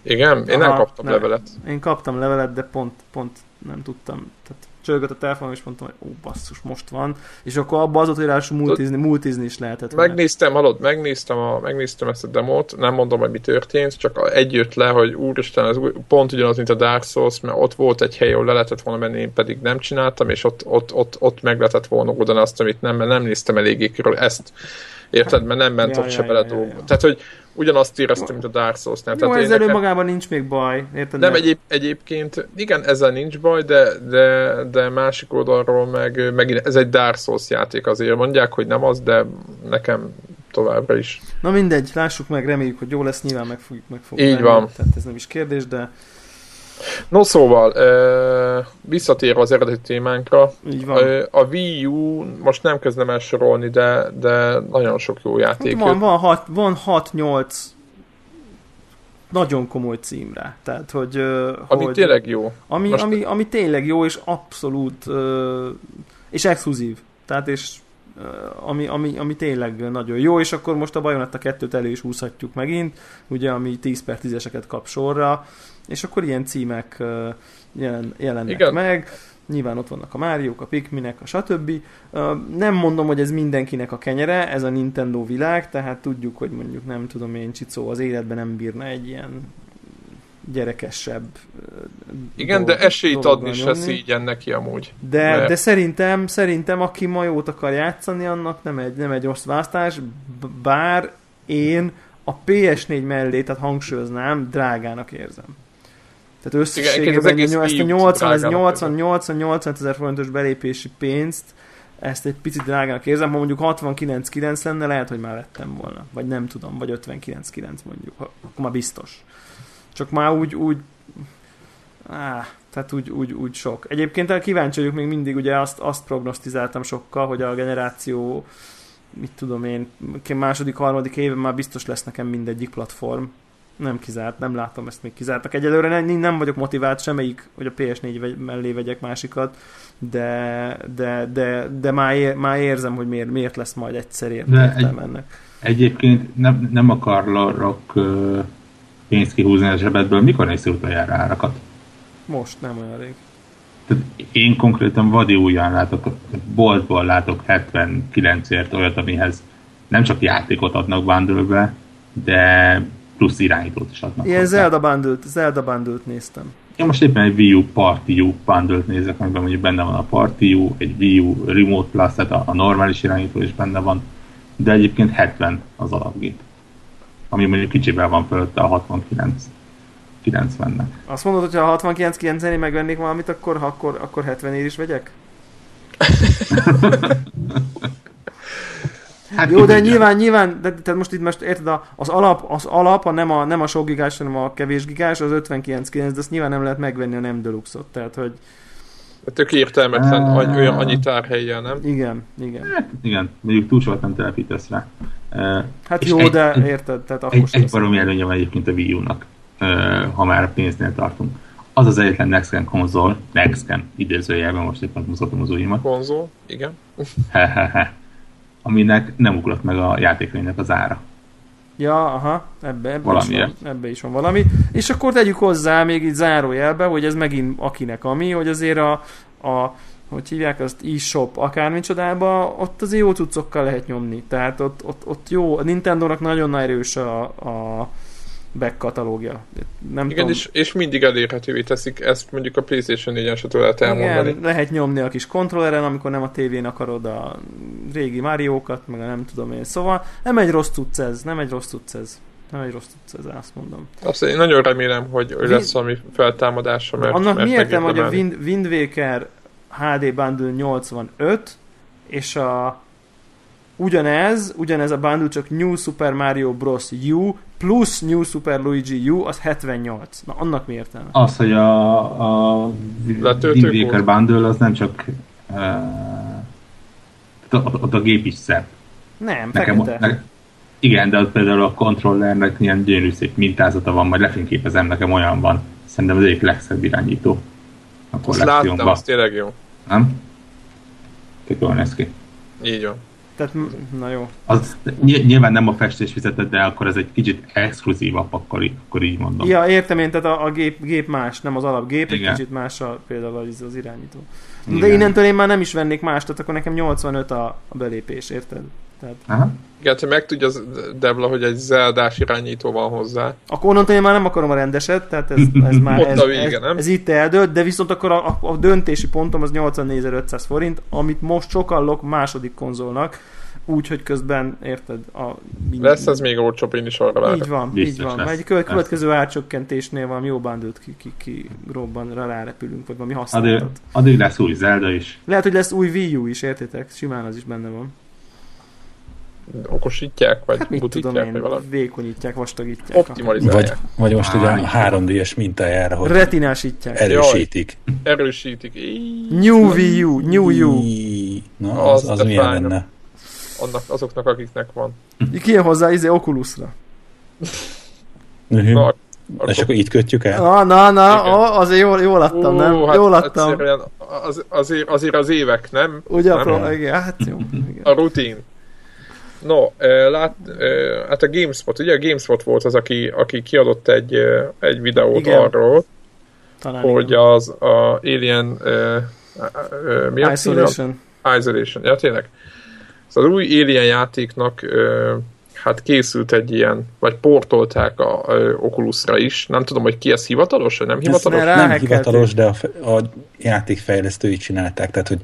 Igen? Én Aha, nem kaptam nem. levelet. Én kaptam levelet, de pont, pont nem tudtam. Tehát csörgött a telefonom, és mondtam, hogy ó, basszus, most van. És akkor abban az hogy multizni, multizni is lehetett. Megnéztem, hallod, megnéztem, a, megnéztem ezt a demót, nem mondom, hogy mi történt, csak egy jött le, hogy úristen, ez pont ugyanaz, mint a Dark Souls, mert ott volt egy hely, ahol le lehetett volna menni, én pedig nem csináltam, és ott, ott, ott, ott meg lehetett volna oldani azt, amit nem, mert nem néztem eléggé körül ezt. Érted? Mert nem ment ja, ott ja, se bele ja, ja. Tehát, hogy ugyanazt éreztem, mint a Dark Souls-nál. Jó, Tehát ezzel nekem... magában nincs még baj, érted? Nem, egyéb, egyébként, igen, ezzel nincs baj, de, de, de másik oldalról meg, meg ez egy Dark Souls játék azért. Mondják, hogy nem az, de nekem továbbra is. Na mindegy, lássuk meg, reméljük, hogy jó lesz, nyilván meg fogjuk, meg fogjuk Így van. Tehát ez nem is kérdés, de No szóval, visszatérve az eredeti témánkra, Így van. A Wii U, most nem kezdem el sorolni, de, de nagyon sok jó játék. Hát van, van, hat, van 6-8 nagyon komoly címre. Tehát, hogy, ami hogy, tényleg jó. Ami, most... ami, ami tényleg jó, és abszolút és exkluzív. Tehát, és ami, ami, ami tényleg nagyon jó, és akkor most a Bayonetta 2-t elő is húzhatjuk megint, ugye, ami 10 per 10-eseket kap sorra, és akkor ilyen címek jelen, jelennek Igen. meg. Nyilván ott vannak a Máriók, a Pikminek, a stb. Nem mondom, hogy ez mindenkinek a kenyere, ez a Nintendo világ, tehát tudjuk, hogy mondjuk nem tudom én, Csicó az életben nem bírna egy ilyen gyerekesebb Igen, dolog, de esélyt adni se szígyen neki amúgy. De, mert... de szerintem, szerintem aki ma jót akar játszani, annak nem egy, nem egy rossz választás, bár én a PS4 mellé, tehát hangsúlyoznám, drágának érzem. Tehát összességében ezt a 80, 80, 80, 80 ezer forintos belépési pénzt, ezt egy picit drágának érzem, ha mondjuk 69-9 lenne, lehet, hogy már vettem volna. Vagy nem tudom, vagy 59-9 mondjuk, akkor már biztos. Csak már úgy, úgy áh, tehát úgy, úgy, úgy sok. Egyébként kíváncsi vagyok még mindig, ugye azt, azt prognosztizáltam sokkal, hogy a generáció mit tudom én, második, harmadik éve már biztos lesz nekem mindegyik platform, nem kizárt, nem látom ezt még kizártak. Egyelőre nem, nem vagyok motivált semmelyik, hogy a PS4 mellé vegyek másikat, de, de, de, de már, ér, már érzem, hogy miért, miért lesz majd egyszer értelme egy, ennek. Egyébként nem, nem akarok uh, pénzt kihúzni a zsebedből. Mikor nézsz utoljára árakat? Most, nem olyan rég. Tehát én konkrétan vadi újján látok, boltból látok 79-ért olyat, amihez nem csak játékot adnak bundle de plusz irányítót is adnak. Ilyen Zelda bundle Zelda bundle néztem. Én most éppen egy Wii U Party U bundle nézek, amiben mondjuk benne van a Party U, egy Wii U Remote Plus, tehát a, a normális irányító is benne van, de egyébként 70 az alapgép. Ami mondjuk kicsivel van fölötte a 69 90-nek. Azt mondod, hogy ha 69 90 megvennék valamit, akkor, akkor, akkor 70 ér is vegyek? *laughs* *laughs* Hát Jó, de nyilván, nyilván, de, tehát most itt most érted, az alap, az alap a nem, a nem a sok gigás, hanem a kevés gigás, az 59.9, de azt nyilván nem lehet megvenni a nem deluxe tehát hogy... Tök értelmetlen, ah. olyan annyi tárhelyen, nem? Igen, igen. Hát, igen, mondjuk túl sokat nem telepítesz rá. Hát jó, egy, de érted, tehát akkor Egy, egy baromi előnye van egyébként a Wii U-nak, uh, ha már a pénznél tartunk. Az az egyetlen Next Gen konzol, Next Gen idézőjelben most éppen mutatom az ujjamat. Konzol, igen. Aminek nem ugrott meg a játékkönyvnek az ára. Ja, aha, ebbe, ebbe, is van, ebbe is van valami. És akkor tegyük hozzá még így zárójelbe, hogy ez megint akinek ami, hogy azért a, a hogy hívják azt, e-shop akármicsodába, ott azért jó cuccokkal lehet nyomni. Tehát ott, ott, ott jó, a Nintendo-nak nagyon erős a, a back katalógia. Nem Igen, tudom. És, és mindig elérhetővé teszik, ezt mondjuk a PlayStation 4-en se lehet elmondani. Igen, lehet nyomni a kis kontrolleren, amikor nem a tévén akarod a régi Mario-kat, meg a nem tudom én. Szóval nem egy rossz tudsz ez, nem egy rossz tudsz ez. Nem egy rossz tudsz ez, azt mondom. Azt én nagyon remélem, hogy Wind... lesz valami feltámadása, mert Annak mert mi értem, hogy a Wind, Wind Waker HD Bundle 85, és a ugyanez, ugyanez a bundle, csak New Super Mario Bros. U plusz New Super Luigi U, az 78. Na, annak mi értelme? Az, hogy a, a Wind Waker bundle az nem csak uh, ott a gép is szebb. Nem, Nekem. Ne, igen, de az például a kontrollernek ilyen gyönyörű szép mintázata van, majd lefényképezem, nekem olyan van. Szerintem az egyik legszebb irányító. A azt láttam, az tényleg jó. Nem? Tök jól néz ki. Így van. Tehát, na jó. Az, nyilván nem a festés fizetett, de akkor ez egy kicsit exkluzívabb, akkor, akkor így mondom. Ja, értem én, tehát a, a gép, gép más, nem az alapgép, Igen. egy kicsit más a, például az, az irányító. Igen. De innentől én már nem is vennék más, tehát akkor nekem 85 a, a belépés, érted? Tehát... Aha. Igen, ha megtudja az Debla, hogy egy zeldás irányító van hozzá. Akkor onnantól én már nem akarom a rendeset, tehát ez, ez *laughs* már ez, vége, ez, nem? ez itt eldőlt, de viszont akkor a, a, a döntési pontom az 84.500 forint, amit most sokallok második konzolnak, úgy, hogy közben, érted, a... Minden... Lesz ez még olcsóbb, én is arra Így van, Biztos így van. Lesz. Egy következő árcsökkentésnél valami jó bandőt ki, ki, ki robban, rárepülünk, vagy valami használtat. Addig, addig lesz új Zelda is. Lehet, hogy lesz új Wii U is, értitek? Simán az is benne van okosítják, vagy hát mit tudom én, vagy valami? vékonyítják, vastagítják. Optimalizálják. Vagy, vagy most ugye a 3D-es mintájára, hogy retinásítják. Erősítik. Jaj, erősítik. New Wii New U. Na, az, az, az milyen lenne? Annak, azoknak, akiknek van. Ki hozzá izé Oculusra? Uh-huh. Na, akkor... És akkor itt kötjük el? Na, na, na, ó, azért jól, jól adtam, nem? Hát jól adtam. Az, azért, azért az évek, nem? Ugye, nem? Akkor, igen, hát jó. Igen. A rutin. No, lát, hát a GameSpot, ugye a GameSpot volt az, aki, aki kiadott egy, egy videót Igen. arról, Talán hogy igen. az a Alien uh, uh, mi Isolation. A Isolation, ja tényleg. Szóval az új Alien játéknak uh, hát készült egy ilyen, vagy portolták a, a Oculusra is. Nem tudom, hogy ki ez hivatalos, vagy nem hivatalos? Nem hivatalos, de a, a játékfejlesztői csinálták. Tehát, hogy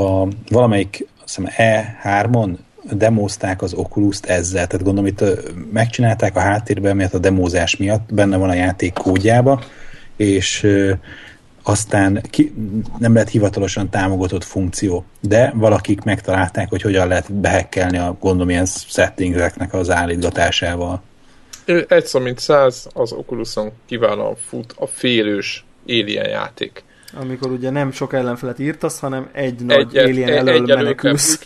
a, valamelyik azt hiszem E3-on demózták az Oculus-t ezzel, tehát gondolom itt megcsinálták a háttérben, mert a demózás miatt benne van a játék kódjába, és aztán ki, nem lett hivatalosan támogatott funkció, de valakik megtalálták, hogy hogyan lehet behekkelni a gondolom ilyen settingeknek az állítgatásával. Egy szó mint száz, az Oculuson kiválóan fut a félős Alien játék. Amikor ugye nem sok ellenfelet írtasz, hanem egy nagy egy, Alien egy, elől egy menekülsz.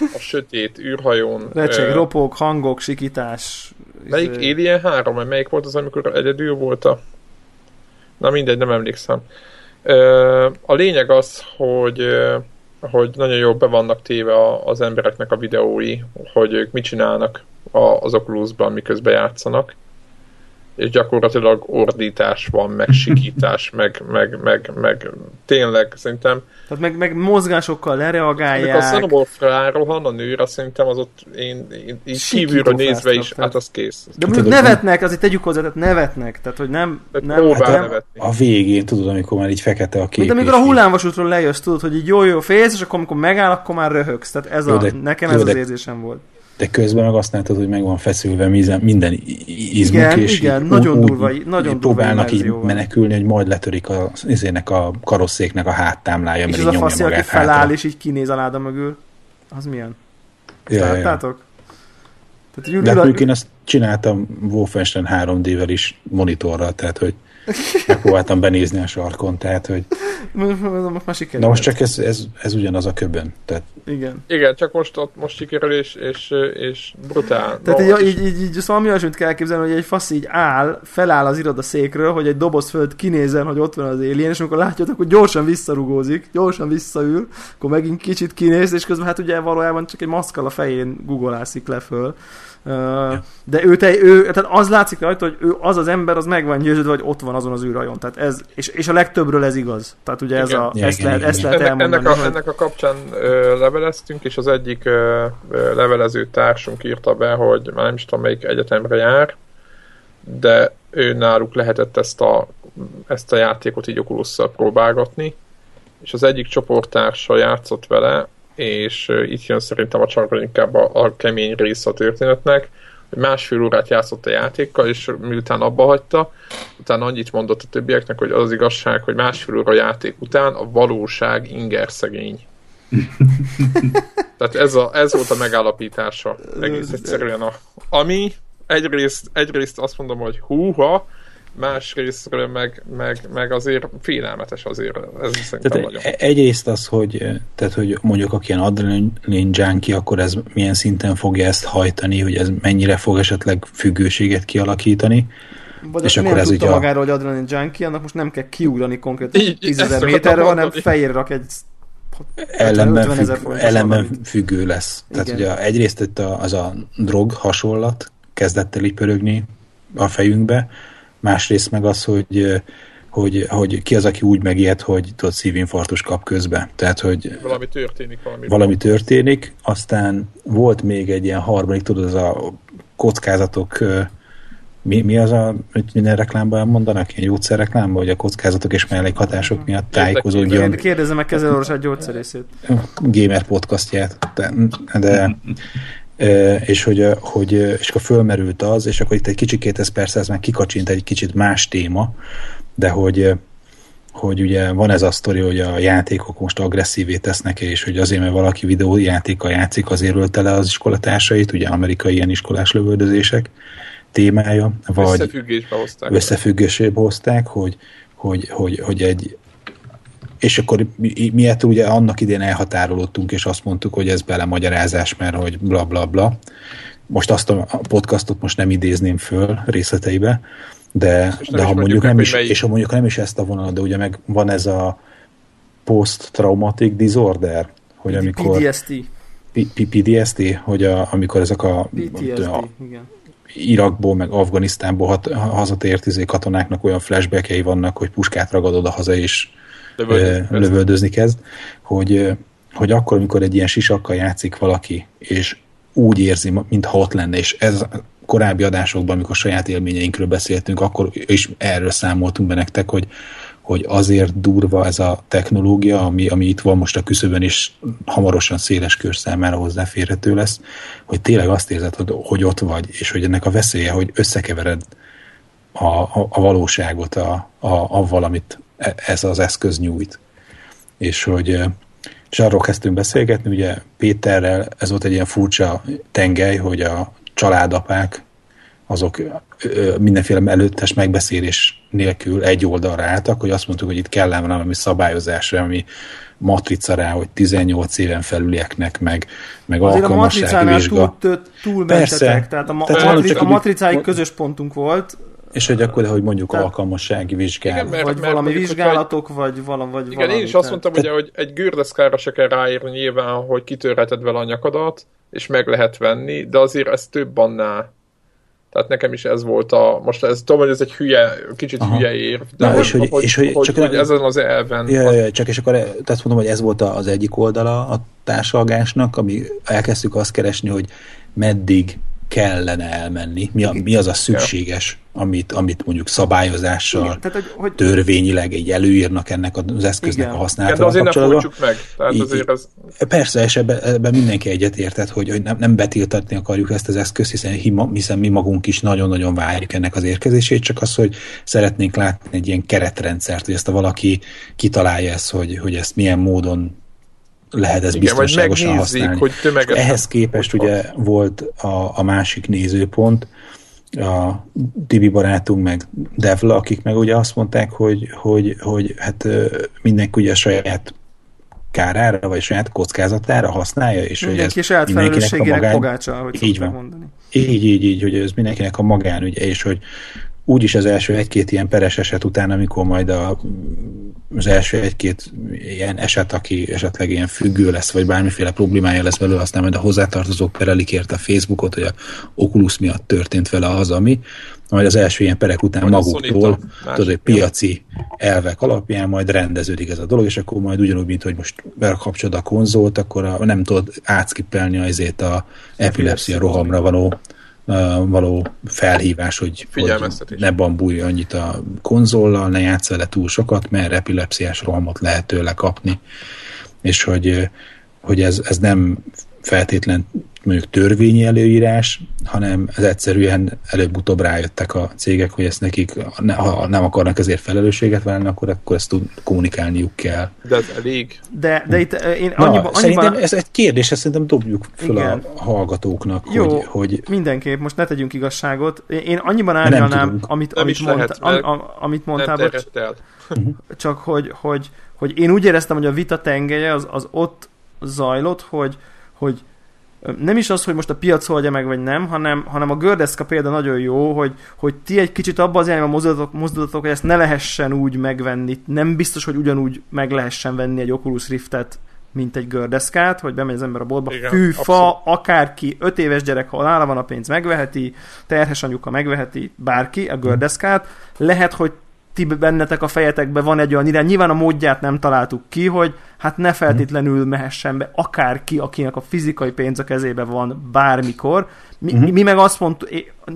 A sötét űrhajón. *laughs* Recseg, uh, ropog, hangok, sikítás. Melyik izé... Alien 3, mert melyik volt az, amikor egyedül volt a... Na mindegy, nem emlékszem. Uh, a lényeg az, hogy hogy nagyon jól be vannak téve az embereknek a videói, hogy ők mit csinálnak az Oculusban, miközben játszanak és gyakorlatilag ordítás van, meg *laughs* sikítás, meg, meg, meg, meg tényleg szerintem... Tehát meg, meg mozgásokkal lereagálják. Amikor a Xenomorph rárohan a nőre, szerintem az ott én, én így kívülről nézve is, hát az kész. De mondjuk nevetnek, azért tegyük hozzá, tehát nevetnek, tehát hogy nem... nem, hát nem a végén, tudod, amikor már így fekete a kép. De amikor a hullámvasútról lejössz, tudod, hogy így jó-jó félsz, és akkor amikor megáll, akkor már röhögsz. Tehát ez jó, a, de, nekem jó, ez de, az érzésem volt de közben meg azt látod, hogy meg van feszülve minden izmuk, igen, és igen, nagyon úgy, durva, nagyon próbálnak így menekülni, hogy majd letörik a, izének a karosszéknek a háttámlája, és mert az a faszi, aki feláll, hátra. és így kinéz a láda mögül, az milyen? Ja, láttátok? Ja. Tehát, de hát én azt csináltam Wolfenstein 3D-vel is monitorral, tehát hogy Megpróbáltam benézni a sarkon, tehát, hogy... Most már sikerül. Na most csak ez, ez, ez ugyanaz a köbön. Tehát... Igen. Igen, csak most ott most sikerül, és, és, és brutál. Tehát no, így, így, így, így, szóval mi olyasmit kell képzelni, hogy egy fasz így áll, feláll az irodaszékről, hogy egy doboz föld kinézen, hogy ott van az élén, és amikor látja, akkor gyorsan visszarugózik, gyorsan visszaül, akkor megint kicsit kinéz, és közben hát ugye valójában csak egy maszkal a fején googolászik le föl de ő, te, ő, tehát az látszik rajta, hogy ő, az az ember, az meg van győződve, hogy ott van azon az űrajon. Tehát ez, és, és a legtöbbről ez igaz. Tehát ugye ez a, igen, ezt, igen, lehet, igen. ezt lehet ennek, elmondani. Ennek a, hogy... ennek a kapcsán ö, leveleztünk, és az egyik ö, ö, levelező társunk írta be, hogy már nem is tudom, melyik egyetemre jár, de ő náluk lehetett ezt a, ezt a játékot így oculus próbálgatni, és az egyik csoporttársa játszott vele, és itt jön szerintem a csarkban inkább a, a kemény rész a történetnek, hogy másfél órát játszott a játékkal, és miután abba hagyta, utána annyit mondott a többieknek, hogy az, az igazság, hogy másfél óra játék után a valóság inger szegény. Tehát ez, a, ez volt a megállapítása egész egyszerűen. A, ami egyrészt, egyrészt azt mondom, hogy húha, másrésztről meg, meg, meg azért félelmetes azért. Ez tehát nagyon. E- egyrészt az, hogy, tehát, hogy mondjuk aki ilyen adrenalin junkie, akkor ez milyen szinten fogja ezt hajtani, hogy ez mennyire fog esetleg függőséget kialakítani. Vagy és akkor ez ugye a... magáról, hogy adrenalin junkie, annak most nem kell kiugrani konkrétan 10 méterre, hanem fejére rak egy ellenben, függ, ellenben függő lesz. Igen. Tehát ugye egyrészt itt a, az a drog hasonlat kezdett el így pörögni a fejünkbe, másrészt meg az, hogy hogy, hogy ki az, aki úgy megijed, hogy tudod, szívinfarktus kap közbe. Tehát, hogy valami történik. Valami, valami történik, aztán volt még egy ilyen harmadik, tudod, az a kockázatok mi, mi az a, hogy minden reklámban mondanak, ilyen gyógyszerreklámban, hogy a kockázatok és mellékhatások miatt tájékozódjon. Kérdezem meg kezelőorvosát gyógyszerészét. Gamer podcastját. De, de és hogy, hogy és akkor fölmerült az, és akkor itt egy kicsikét ez persze ez már kikacsint egy kicsit más téma, de hogy hogy ugye van ez a sztori, hogy a játékok most agresszívé tesznek, és hogy azért, mert valaki videójátékkal játszik, azért ölte le az iskolatársait, ugye amerikai ilyen iskolás lövöldözések témája, vagy összefüggésbe hozták, összefüggésbe hozták hogy, hogy, hogy, hogy egy és akkor mi, mi ettől ugye annak idén elhatárolódtunk, és azt mondtuk, hogy ez belemagyarázás, mert hogy bla bla bla. Most azt a podcastot most nem idézném föl részleteibe, de, de ha mondjuk nem is, és ha mondjuk nem is ezt a vonalat, de ugye meg van ez a post-traumatic disorder, hogy amikor... PTSD. PTSD, hogy a, amikor ezek a, PTSD, a igen. Irakból, meg Afganisztánból hat, hazatért izé katonáknak olyan flashbackjei vannak, hogy puskát ragad oda haza és lövöldözni, lövöldözni kezd, hogy, hogy akkor, amikor egy ilyen sisakkal játszik valaki, és úgy érzi, mintha ott lenne, és ez korábbi adásokban, amikor saját élményeinkről beszéltünk, akkor is erről számoltunk be nektek, hogy, hogy azért durva ez a technológia, ami, ami itt van most a küszöbön, és hamarosan széles kör számára hozzáférhető lesz, hogy tényleg azt érzed, hogy, hogy ott vagy, és hogy ennek a veszélye, hogy összekevered a, a, a valóságot a, a, avval, amit e, ez az eszköz nyújt. És hogy és arról kezdtünk beszélgetni, ugye Péterrel ez volt egy ilyen furcsa tengely, hogy a családapák azok mindenféle előttes megbeszélés nélkül egy oldalra álltak, hogy azt mondtuk, hogy itt kell valami szabályozásra, ami matrica rá, hogy 18 éven felülieknek, meg, meg Azért alkalmassági a vizsga. Túl, túl Persze. tehát a, ma- tehát a, matri- a matricáig közös pontunk volt, és hogy akkor, hogy mondjuk tehát, alkalmassági vizsgálat. Igen, mert, vagy mert, valami vizsgálatok, vagy, vagy valami. Vagy igen, valami, én is azt mondtam, ugye, hogy egy gördeszkára se kell ráírni nyilván, hogy kitörheted vele a nyakadat, és meg lehet venni, de azért ez több annál. Tehát nekem is ez volt a, most ez tudom, hogy ez egy hülye, kicsit Aha. hülye ér, de Na, hogy, és hogy, hogy, és hogy, hogy, csak hogy ezen az elven. Ja, ja, ja, csak és akkor azt mondom, hogy ez volt az egyik oldala a társalgásnak, ami elkezdtük azt keresni, hogy meddig kellene elmenni, mi, a, mi az a szükséges, amit, amit mondjuk szabályozással, Igen, tehát, hogy, hogy... törvényileg egy előírnak ennek az eszköznek Igen. a használatával Igen, de azért ne meg. Tehát azért az... Persze, és ebben, ebben mindenki egyetértett, hogy, hogy nem, nem betiltatni akarjuk ezt az eszközt, hiszen, hiszen mi magunk is nagyon-nagyon várjuk ennek az érkezését, csak az, hogy szeretnénk látni egy ilyen keretrendszert, hogy ezt a valaki kitalálja ezt, hogy, hogy ezt milyen módon lehet ez Igen, biztonságosan használni. Hogy ehhez képest ugye volt a, a másik nézőpont, a Tibi barátunk, meg Devla, akik meg ugye azt mondták, hogy, hogy, hogy hát mindenki ugye a saját kárára, vagy saját kockázatára használja, és Mindenki hogy ez saját mindenkinek a magán... pogácsa, hogy így van. mondani. Így, így, így, hogy ez mindenkinek a magánügye, és hogy úgyis az első egy-két ilyen peres eset után, amikor majd a, az első egy-két ilyen eset, aki esetleg ilyen függő lesz, vagy bármiféle problémája lesz belőle, aztán majd a hozzátartozók perelik érte a Facebookot, hogy a Oculus miatt történt vele az, ami, majd az első ilyen perek után majd maguktól, tudod, hogy piaci elvek alapján majd rendeződik ez a dolog, és akkor majd ugyanúgy, mint hogy most bekapcsolod a konzolt, akkor a, nem tudod átskippelni azért a epilepsia rohamra való való felhívás, hogy, hogy ne bambulj annyit a konzollal, ne játsz vele túl sokat, mert epilepsziás rohamot lehet tőle kapni, és hogy, hogy ez, ez nem feltétlen mondjuk törvényi előírás, hanem ez egyszerűen előbb-utóbb rájöttek a cégek, hogy ezt nekik, ha nem akarnak ezért felelősséget válni, akkor, akkor ezt tud, kommunikálniuk kell. De ez elég. De, de itt eh, én annyiba, Na, Szerintem ez egy kérdés, ezt szerintem dobjuk fel Igen. a hallgatóknak, Jó, hogy, hogy... mindenképp, most ne tegyünk igazságot. Én annyiban árnyalnám, amit, amit, mondta, lehet, am, amit mondtál, nem mhm. csak hogy, hogy, hogy én úgy éreztem, hogy a vita tengelye az, az ott zajlott, hogy, hogy nem is az, hogy most a piac oldja meg, vagy nem, hanem, hanem a gördeszka példa nagyon jó, hogy, hogy ti egy kicsit abba az irányba mozdulatok, mozdulatok, hogy ezt ne lehessen úgy megvenni. Nem biztos, hogy ugyanúgy meg lehessen venni egy Oculus Riftet mint egy gördeszkát, hogy bemegy az ember a boltba, Igen, fűfa, abszolút. akárki, öt éves gyerek, ha nála van a pénz, megveheti, terhes anyuka megveheti, bárki a gördeszkát, lehet, hogy ti bennetek a fejetekbe van egy olyan irány, nyilván a módját nem találtuk ki, hogy hát ne feltétlenül mehessen be akárki, akinek a fizikai pénz a kezébe van bármikor. Mi, uh-huh. mi meg azt mondtuk,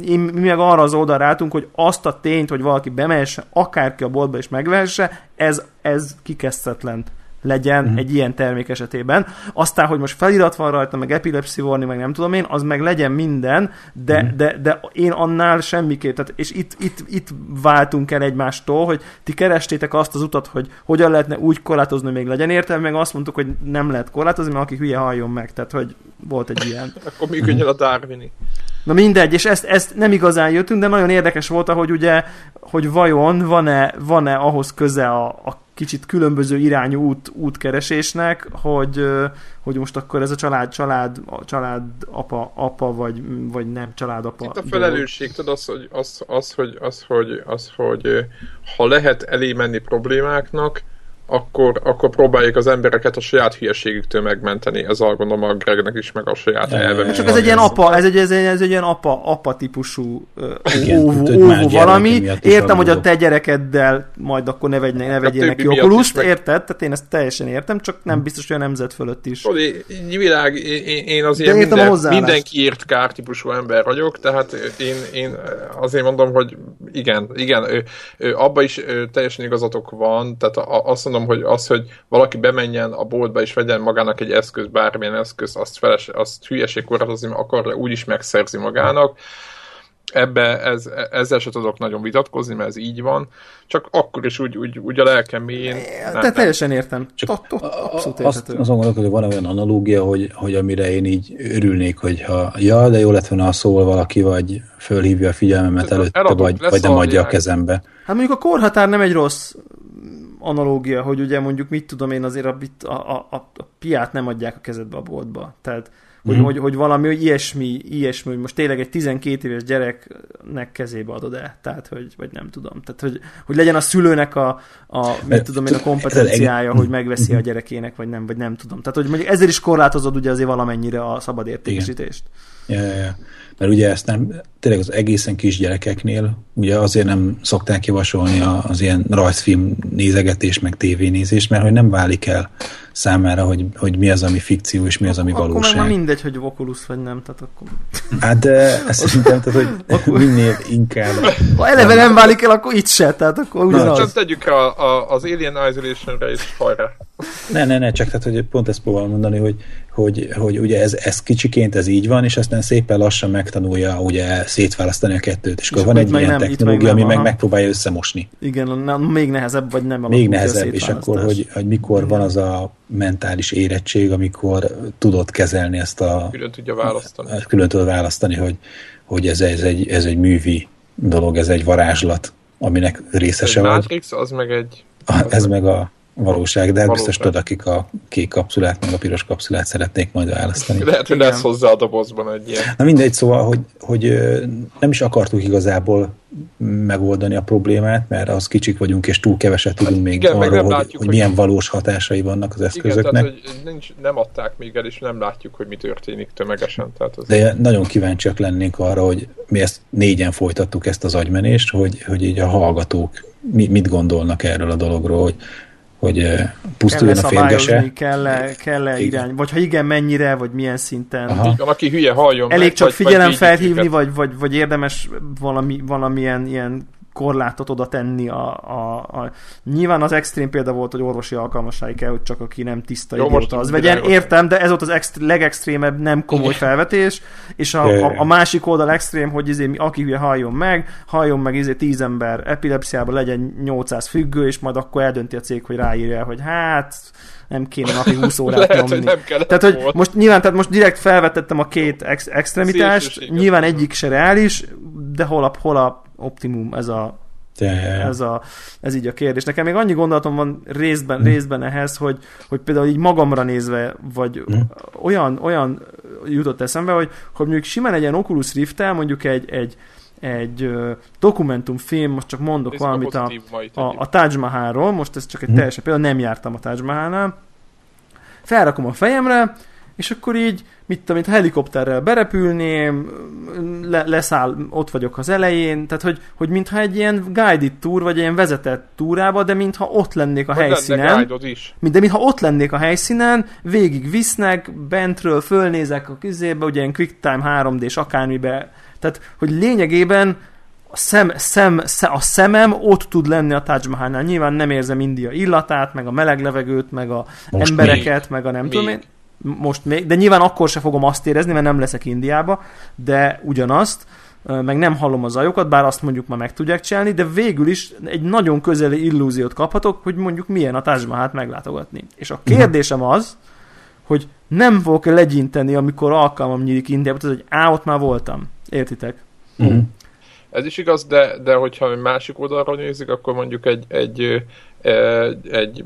mi meg arra az oldalra álltunk, hogy azt a tényt, hogy valaki bemehessen, akárki a boltba is megvehesse, ez, ez kikezdhetetlen legyen uh-huh. egy ilyen termék esetében. Aztán, hogy most felirat van rajta, meg epilepszi volni, meg nem tudom én, az meg legyen minden, de, uh-huh. de, de én annál semmiképp, tehát, és itt, itt, itt váltunk el egymástól, hogy ti kerestétek azt az utat, hogy hogyan lehetne úgy korlátozni, még legyen értelme, meg azt mondtuk, hogy nem lehet korlátozni, mert aki hülye halljon meg, tehát hogy volt egy ilyen. *laughs* Akkor működjön a Darwini. Na mindegy, és ezt, ezt nem igazán jöttünk, de nagyon érdekes volt, hogy ugye, hogy vajon van-e, van-e ahhoz köze a, a kicsit különböző irányú út, útkeresésnek, hogy, hogy most akkor ez a család, család, család apa, apa vagy, vagy nem családapa. Itt a felelősség, tudod, az, hogy, az, az, hogy, az, hogy, az, hogy ha lehet elé menni problémáknak, akkor, akkor próbáljuk az embereket a saját hülyeségüktől megmenteni. Ez a gondolom a Gregnek is, meg a saját elve. Csak ez egy ilyen apa, ez egy, ez egy, ez egy ilyen apa, apa típusú óvó, óvó valami. Értem, hogy a te gyerekeddel majd akkor ne, vegynek, ne vegyél neki okulust, érted? Tehát én ezt teljesen értem, csak nem biztos, hogy a nemzet fölött is. Tudod, világ, én, én azért minden, mindenkiért kártípusú ember vagyok, tehát én, én azért mondom, hogy igen, igen, abba is teljesen igazatok van, tehát azt mondom, mondom, hogy az, hogy valaki bemenjen a boltba és vegyen magának egy eszköz, bármilyen eszköz, azt, feles, azt hülyeség korlátozni, akarja, úgyis megszerzi magának. Ebbe ez, ezzel se tudok nagyon vitatkozni, mert ez így van. Csak akkor is úgy, úgy, úgy a lelkem mélyén. Te teljesen értem. Csak abszolút azt, azon gondolok, hogy van olyan analógia, hogy, hogy amire én így örülnék, hogyha ja, de jó lett volna, szól valaki, vagy fölhívja a figyelmemet előtte, vagy, vagy nem adja a kezembe. Hát mondjuk a korhatár nem egy rossz analógia, hogy ugye mondjuk mit tudom én azért a, a, a, a piát nem adják a kezedbe a boltba. Tehát hogy, mm. hogy, hogy valami hogy ilyesmi, ilyesmi, hogy most tényleg egy 12 éves gyereknek kezébe adod el, tehát hogy, vagy nem tudom, tehát hogy, hogy legyen a szülőnek a, a mit tudom én, a kompetenciája, hogy megveszi a gyerekének, vagy nem, vagy nem tudom. Tehát, hogy mondjuk ezért is korlátozod ugye azért valamennyire a szabad értékesítést. Ja, ja, ja mert ugye ezt nem, tényleg az egészen kis gyerekeknél, ugye azért nem szokták javasolni az ilyen rajzfilm nézegetés, meg tévénézés, mert hogy nem válik el számára, hogy, hogy mi az, ami fikció, és mi az, ami akkor valóság. Akkor már mindegy, hogy Oculus vagy nem, tehát akkor... Hát de ezt szerintem, tehát, hogy *laughs* minél inkább... Ha eleve nem válik el, akkor itt se, tehát akkor ugyanaz. Csak tegyük rá a, az Alien Isolation-re is hajrá. Ne, ne, ne, csak tehát, hogy pont ezt próbálom mondani, hogy, hogy, hogy ugye ez, ez kicsiként ez így van, és aztán szépen lassan megtanulja ugye szétválasztani a kettőt, és, és akkor van egy ilyen nem, technológia, ami meg megpróbálja összemosni. Igen, na, még nehezebb, vagy nem Még nehezebb, és akkor, hogy, hogy mikor Igen. van az a mentális érettség, amikor tudod kezelni ezt a... Külön tudja választani. Külön tudod választani, hogy, hogy ez, ez, egy, ez egy művi dolog, ez egy varázslat, aminek részese vagy. Matrix, az meg egy... Az ez meg a valóság, de valóság. biztos tudod, akik a kék kapszulát, meg a piros kapszulát szeretnék majd választani. Lehet, hogy lesz hozzá a dobozban egy ilyen. Na mindegy, szóval, hogy, hogy nem is akartuk igazából megoldani a problémát, mert az kicsik vagyunk, és túl keveset tudunk még igen, arról, hogy, látjuk, hogy, hogy milyen valós hatásai vannak az eszközöknek. Igen, tehát, hogy nincs, nem adták még el, és nem látjuk, hogy mi történik tömegesen. Tehát az... De nagyon kíváncsiak lennénk arra, hogy mi ezt négyen folytattuk ezt az agymenést, hogy, hogy így a hallgatók mit gondolnak erről a dologról, hogy hogy pusztuljon a férgese. Kell-e, kell-e irány, vagy ha igen, mennyire, vagy milyen szinten. Aha. Igen, aki hülye, halljon Elég meg, csak vagy, figyelem vagy felhívni, vagy, vagy, vagy érdemes valami, valamilyen ilyen korlátot oda tenni a, a, a... Nyilván az extrém példa volt, hogy orvosi alkalmassági kell, hogy csak aki nem tiszta Jó, idióta az vegyen. Értem, de ez volt az extré, legextrémebb, nem komoly felvetés, és a, a, a másik oldal extrém, hogy izé, aki hülye halljon meg, halljon meg izé 10 ember epilepsziában legyen 800 függő, és majd akkor eldönti a cég, hogy ráírja, hogy hát nem kéne napi 20 órát *laughs* Lehet, nyomni. Hogy nem tehát, hogy volt. most nyilván, tehát most direkt felvetettem a két ex- extremitást, nyilván egyik se reális, de hol a, hol a optimum ez a ja. Ez, a, ez így a kérdés. Nekem még annyi gondolatom van részben, mm. részben ehhez, hogy, hogy például így magamra nézve, vagy mm. olyan, olyan jutott eszembe, hogy, hogy mondjuk simán egy ilyen Oculus rift mondjuk egy, egy, egy dokumentumfilm, most csak mondok ez valamit a, a, a Taj Mahalról, most ez csak egy mm. teljesen, például nem jártam a Taj Mahalnál, felrakom a fejemre, és akkor így, mit tudom, mint helikopterrel berepülném, le, leszáll, ott vagyok az elején, tehát hogy, hogy mintha egy ilyen guided tour, vagy ilyen vezetett túrába, de mintha ott lennék a hogy helyszínen. is. De mintha ott lennék a helyszínen, végig visznek, bentről fölnézek a küzébe, ugye ilyen quick time 3D-s akármibe, tehát hogy lényegében a, szem, szem, a szemem ott tud lenni a Taj Mahalnál. Nyilván nem érzem India illatát, meg a meleg levegőt, meg a Most embereket, még. meg a nem még. tudom én most még, de nyilván akkor se fogom azt érezni, mert nem leszek Indiába, de ugyanazt, meg nem hallom az zajokat, bár azt mondjuk már meg tudják csinálni, de végül is egy nagyon közeli illúziót kaphatok, hogy mondjuk milyen a Taj Mahalt meglátogatni. És a kérdésem az, hogy nem fogok legyinteni, amikor alkalmam nyílik Indiába, tehát hogy á, ott már voltam. Értitek? Uh-huh. Ez is igaz, de, de hogyha másik oldalra nézzük, akkor mondjuk egy, egy egy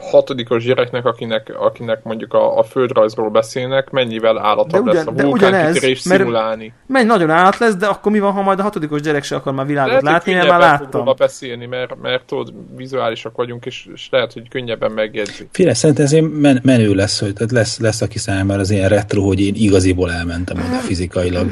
hatodikos gyereknek, akinek, akinek mondjuk a, a földrajzról beszélnek, mennyivel állatabb ugyan, lesz a vulkánkitörés szimulálni. Menj nagyon állat lesz, de akkor mi van, ha majd a hatodikos gyerek se akar már világot lehet, látni, mert már láttam. beszélni, mert, mert tudod, vizuálisak vagyunk, és, és lehet, hogy könnyebben megjegyzi. Féle, szerintem ez men- menő lesz, hogy tehát lesz, lesz, aki számára az ilyen retro, hogy én igaziból elmentem oda fizikailag.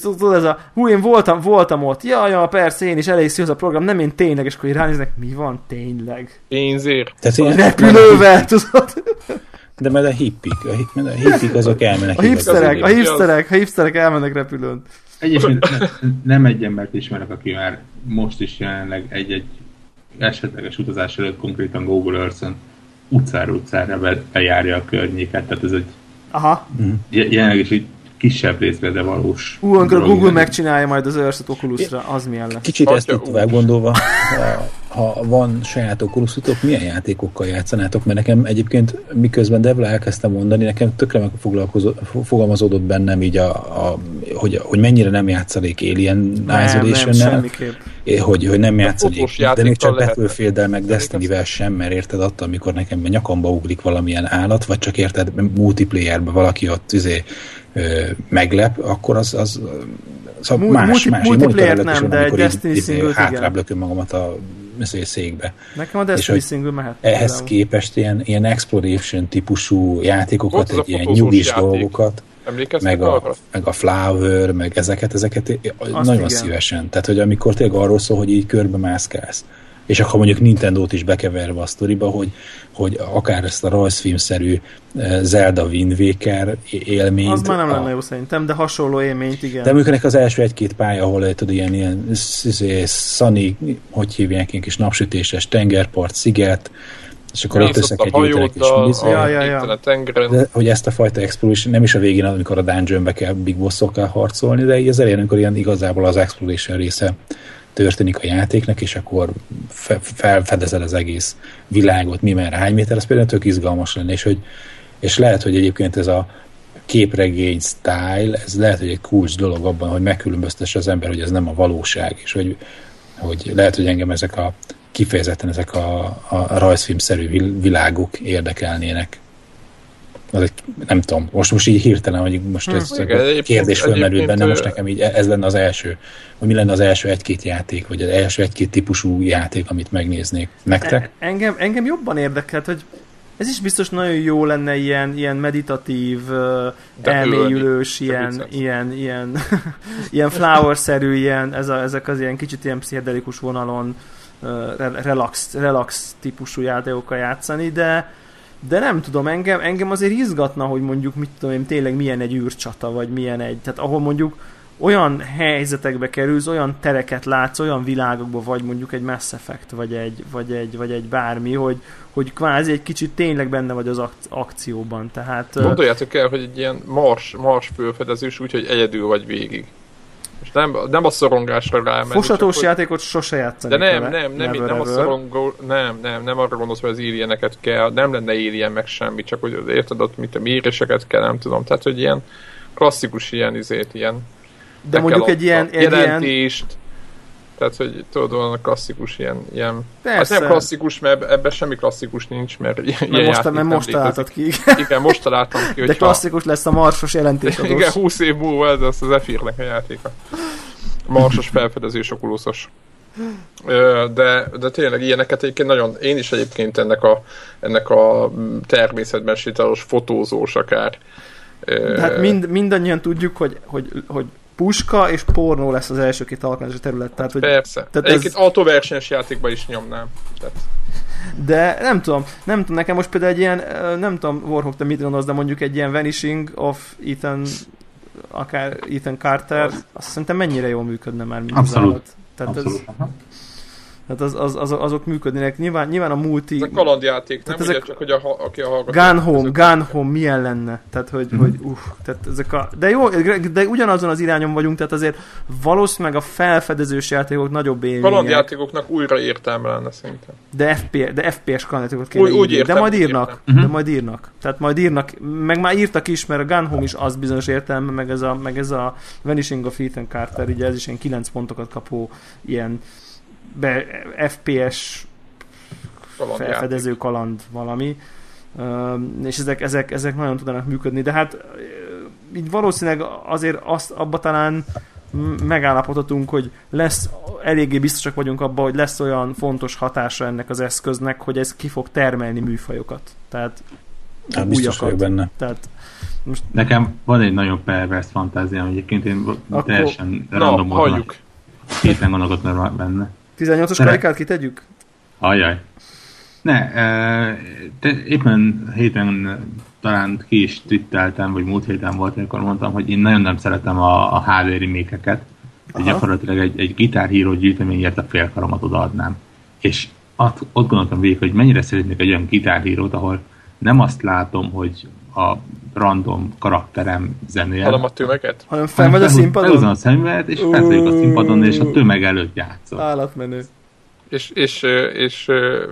Tudod, ez a, hú, én voltam, voltam ott, ja, ja, persze, én is elég az a program, nem én tényleg, és akkor így ránéznek, mi van tényleg? Pénzért. Tehát én repülővel, *laughs* tudod? De mert a hippik, a, hip, a hippik azok elmennek. A hipsterek, a hipsterek, a hipsterek elmennek repülőn. Egyébként nem egy embert ismerek, aki már most is jelenleg egy-egy esetleges utazás előtt konkrétan Google Earth-on utcára utcára bejárja a környéket, tehát ez egy Aha. jelenleg is így kisebb részben, de valós. Ú, amikor a Google megcsinálja majd az Earth Oculusra, az milyen lesz? Kicsit Atya, ezt itt tovább gondolva, *laughs* ha, ha van saját Oculusutok, milyen játékokkal játszanátok? Mert nekem egyébként miközben Devla elkezdtem mondani, nekem tökre fogalmazódott bennem így, a, a, hogy, hogy mennyire nem játszanék Alien Isolation-nel, hogy, hogy nem játszanék, de még csak Battlefield-del meg Destiny-vel sem, mert érted attól, amikor nekem nyakamba ugrik valamilyen állat, vagy csak érted multiplayerben valaki ott üzé, meglep, akkor az, az szóval Multi, más, más. Multiplayer nem, de egy Destiny single hátrább lököm magamat a székbe. Nekem a Destiny single mehet. Ehhez például. képest ilyen, ilyen exploration típusú játékokat, egy ilyen nyugis dolgokat, meg a, meg a Flower, meg ezeket, ezeket Azt nagyon igen. szívesen. Tehát, hogy amikor tényleg arról szól, hogy így körbe mászkálsz és akkor mondjuk Nintendo-t is bekeverve a sztoriba, hogy, hogy akár ezt a rajzfilmszerű eh, Zelda Wind Waker élményt. Az már nem a... lenne jó szerintem, de hasonló élményt, igen. De amikor az első egy-két pálya, ahol tudod, ilyen, ilyen sunny, hogy hívják, ilyen kis napsütéses tengerpart, sziget, és akkor ott össze kell gyűjtenek és a, ja, ja, ja. De, hogy ezt a fajta exploration, nem is a végén, amikor a dungeonbe kell big bossokkal harcolni, de így az elején, amikor ilyen igazából az exploration része történik a játéknak, és akkor fe, felfedezel az egész világot, mi merre, hány méter, az például tök izgalmas lenne, és, hogy, és lehet, hogy egyébként ez a képregény style, ez lehet, hogy egy kulcs dolog abban, hogy megkülönböztesse az ember, hogy ez nem a valóság, és hogy, hogy lehet, hogy engem ezek a kifejezetten ezek a, a rajzfilmszerű világok érdekelnének az egy, nem tudom, most, most így hirtelen, hogy most ez hmm. Igen, kérdés fölmerült benne, most nekem így ez lenne az első, hogy mi lenne az első egy-két játék, vagy az első egy-két típusú játék, amit megnéznék. Nektek? E- engem, engem jobban érdekelt, hogy ez is biztos nagyon jó lenne ilyen, ilyen meditatív, De elmélyülős, ilyen, ilyen, ilyen, *laughs* ilyen flower-szerű, ilyen, ez a, ezek az ilyen kicsit ilyen pszichedelikus vonalon relax, relax típusú játékokkal játszani, de, de nem tudom, engem, engem azért izgatna, hogy mondjuk, mit tudom én, tényleg milyen egy űrcsata, vagy milyen egy, tehát ahol mondjuk olyan helyzetekbe kerülsz, olyan tereket látsz, olyan világokba vagy mondjuk egy Mass Effect, vagy egy, vagy egy, vagy egy bármi, hogy, hogy kvázi egy kicsit tényleg benne vagy az ak- akcióban. Tehát, Gondoljátok el, hogy egy ilyen mars, mars fölfedezés úgy, hogy egyedül vagy végig. És nem, nem a szorongásra rámenni. Fosatós csak, játékot sose játszani De nem, nem, nem, nem, nem a szorongó, nem, nem, nem arra gondolsz, hogy az írjeneket kell, nem lenne írjen meg semmi, csak hogy érted ott, mit a íréseket kell, nem tudom. Tehát, hogy ilyen klasszikus ilyen izét, ilyen de mondjuk egy ilyen, egy ilyen... Tehát, hogy tudod, van a klasszikus ilyen... ilyen Persze. Hát nem klasszikus, mert ebben semmi klasszikus nincs, mert ilyen mert most, mert most találtad ki. Igen, most találtam ki, De klasszikus lesz a marsos jelentés. Igen, 20 év múlva ez lesz az Efirnek a játéka. Marsos felfedezés okuluszos. De, de tényleg ilyeneket egyébként nagyon, én is egyébként ennek a, ennek a természetben sétálós fotózós akár. De hát mind, mindannyian tudjuk, hogy, hogy, hogy puska és pornó lesz az első két alkalmazási terület. Tehát, hogy, Persze. Tehát Egyébként ez... autóversenyes játékban is nyomnám. Tehát... De nem tudom, nem tudom, nekem most például egy ilyen, nem tudom, Warhawk, te mit gondolsz, de mondjuk egy ilyen Vanishing of Ethan akár Ethan Carter, azt szerintem mennyire jól működne már, mint Abszolút. Tehát Abszolút. Ez, tehát az, az, az, azok működnének. Nyilván, nyilván a multi... Ez a kalandjáték, nem ezek... ugye csak, hogy a, aki a hallgató... Gun Home, Gun Home milyen lenne? Tehát, hogy, mm-hmm. hogy uff, tehát ezek a... De jó, de ugyanazon az irányon vagyunk, tehát azért valószínűleg a felfedezős játékok nagyobb élmények. Kalandjátékoknak újra értelme lenne szerintem. De, FP, de FPS kalandjátékot kéne úgy, úgy értem, De majd írnak. Értem. De mhm. majd írnak. Tehát majd írnak. Meg már írtak is, mert a Gun Home is az bizonyos értelme, meg ez a, meg ez a Vanishing of Ethan Carter, ugye ez is ilyen 9 pontokat kapó ilyen be, FPS felfedező kaland valami, és ezek, ezek, ezek nagyon tudnak működni, de hát így valószínűleg azért azt abba talán megállapodhatunk, hogy lesz, eléggé biztosak vagyunk abban, hogy lesz olyan fontos hatása ennek az eszköznek, hogy ez ki fog termelni műfajokat. Tehát hát biztos vagyok benne. Tehát most... Nekem van egy nagyon pervers fantáziám, egyébként én Akkor... teljesen random módon képen gondolkodtam benne. 18-os karikát kitegyük? Ajaj. Ne, de éppen héten talán ki is twitteltem, vagy múlt héten volt, amikor mondtam, hogy én nagyon nem szeretem a, a HD remékeket. Gyakorlatilag egy, egy gitárhíró gyűjteményért a félkaromat odaadnám. És ott, ott gondoltam végig, hogy mennyire szeretnék egy olyan gitárhírót, ahol nem azt látom, hogy a random karakterem zenél. Hanem a tömeget? Hanem fel vagy a színpadon? Felhúzom a szemüveget, és fel a színpadon, és a tömeg előtt játszol. Állatmenő. És, és, és, és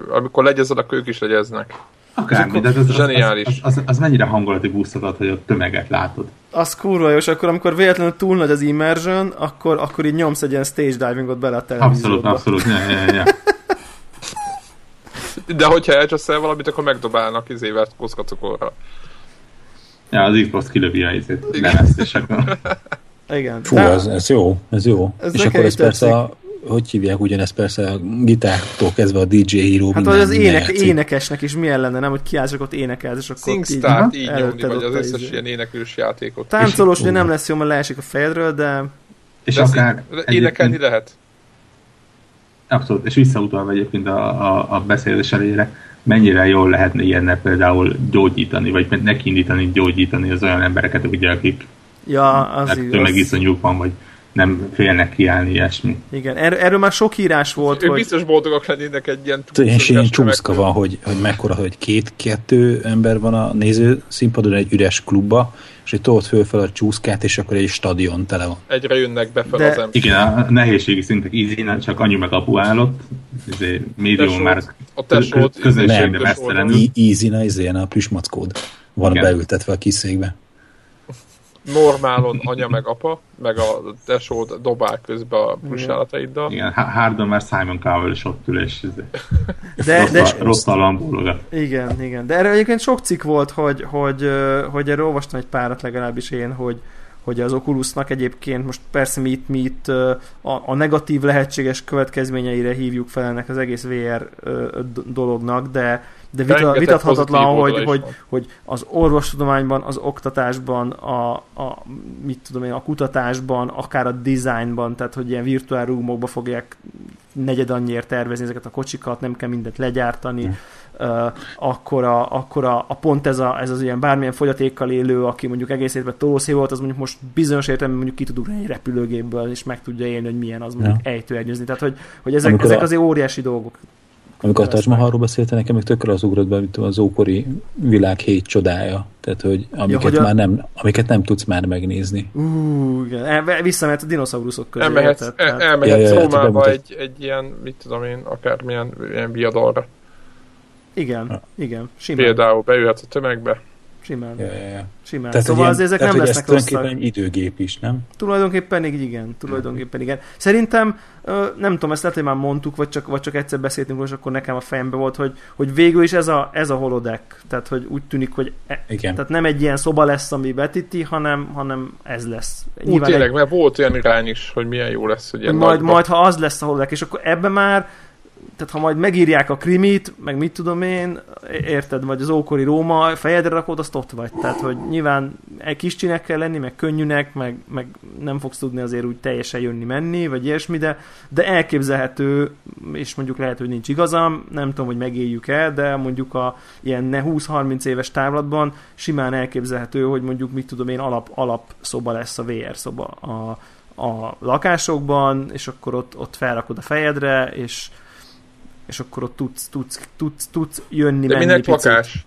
amikor legyezzenek, ők is legyeznek. Akármi, de az, az, az, az, az, az mennyire hangolati búszat hogy a tömeget látod. Az kurva jó, és akkor amikor véletlenül túl nagy az immersion, akkor, akkor így nyomsz egy ilyen stage divingot bele a televízióba. Abszolút, abszolút, ja, ja, ja. De hogyha elcseszel valamit, akkor megdobálnak izével koszkacukorra. Ja, az Xbox kilövi a izét, lemezt, és akkor... Igen. Fú, ez, ez jó, ez jó. Ez és akkor ez persze a, hogy hívják ugyanezt persze a gitártól kezdve a DJ híró. Hát vagy az ének, énekesnek is milyen lenne, nem, hogy kiállsz, ott énekelsz, és akkor Singstart így, így nyomni, vagy az összes izé. ilyen éneklős játékot. Táncolós ugye nem lesz jó, mert leesik a fejedről, de... És de akár... Énekelni lehet? Abszolút, és visszautalva egyébként a, a, a beszélés elére, mennyire jól lehetne ilyennel például gyógyítani, vagy nekiindítani gyógyítani az olyan embereket, ugye, akik ja, az tömegiszonyuk van, vagy nem félnek kiállni ilyesmi. Igen, er- erről már sok írás volt. Ők hogy... biztos boldogak lennének egy ilyen És ilyen csúszka van, hogy, hogy mekkora, hogy két-kettő ember van a néző színpadon egy üres klubba, és egy tolt fölfel a csúszkát, és akkor egy stadion tele van. Egyre jönnek be fel De... az ember. Igen, a nehézségi szintek easy csak anyu meg apu állott, izé, médium már közönségre messzelenül. Easy, na izé, a plüsmackód van Igen. beültetve a kiszékbe normálon anya meg apa, meg a tesód dobál közbe a plusálataiddal. Igen, Hardon már Simon Cowell is ott ül, és de, rossz, de, rossz a Igen, igen. De erre egyébként sok cikk volt, hogy, hogy, hogy erről olvastam egy párat legalábbis én, hogy, hogy az Oculusnak egyébként most persze mi itt, mi itt a, a negatív lehetséges következményeire hívjuk fel ennek az egész VR dolognak, de, de vita, vitathatatlan, hogy, hogy, hogy az orvostudományban, az oktatásban, a, a, mit tudom én, a kutatásban, akár a designban, tehát hogy ilyen virtuál rúmokba fogják negyed annyiért tervezni ezeket a kocsikat, nem kell mindent legyártani, mm. uh, akkor, a, akkor a, a pont ez, a, ez az ilyen bármilyen fogyatékkal élő, aki mondjuk egész évben tolószé volt, az mondjuk most bizonyos értelemben mondjuk ki tud ugrani egy repülőgépből, és meg tudja élni, hogy milyen az mondjuk ja. ejtőernyőzni. Tehát, hogy, hogy ezek, ezek azért óriási dolgok. Amikor a Taj Mahalról beszélte, nekem még tökre az ugrott be, mint az ókori világ hét csodája. Tehát, hogy amiket, ja, hogy már a... nem, amiket nem tudsz már megnézni. Uh, igen. visszamehet a dinoszauruszok közé. Elmehetsz, el, elmehetsz elmehet ja, ja, Rómába egy, egy ilyen, mit tudom én, akármilyen ilyen viadalra. Igen, ja. igen. Simán. Például beülhetsz a tömegbe, Simán. Ja, ja, ja. Simán. Tehát, szóval azért ezek tehát, nem lesznek rosszak. Tulajdonképpen egy időgép is, nem? Tulajdonképpen igen, tulajdonképpen igen. Szerintem, nem tudom, ezt lehet, hogy már mondtuk, vagy csak, vagy csak egyszer beszéltünk, és akkor nekem a fejembe volt, hogy, hogy végül is ez a, ez a holodeck. Tehát, hogy úgy tűnik, hogy e, igen. Tehát nem egy ilyen szoba lesz, ami betíti, hanem, hanem ez lesz. Úgy tényleg, egy... mert volt olyan irány is, hogy milyen jó lesz, hogy majd, majd, ha az lesz a holodeck, és akkor ebbe már tehát ha majd megírják a krimit, meg mit tudom én, érted, vagy az ókori Róma, fejedre rakod, azt ott vagy. Tehát, hogy nyilván egy kis csinek kell lenni, meg könnyűnek, meg, meg nem fogsz tudni azért úgy teljesen jönni-menni, vagy ilyesmi, de, de elképzelhető, és mondjuk lehet, hogy nincs igazam, nem tudom, hogy megéljük el, de mondjuk a ilyen 20-30 éves távlatban simán elképzelhető, hogy mondjuk mit tudom én, alap, alap szoba lesz a VR szoba a, a lakásokban, és akkor ott, ott felrakod a fejedre, és és akkor ott tudsz, tudsz, tudsz, tudsz jönni, De menni minek picit. lakás?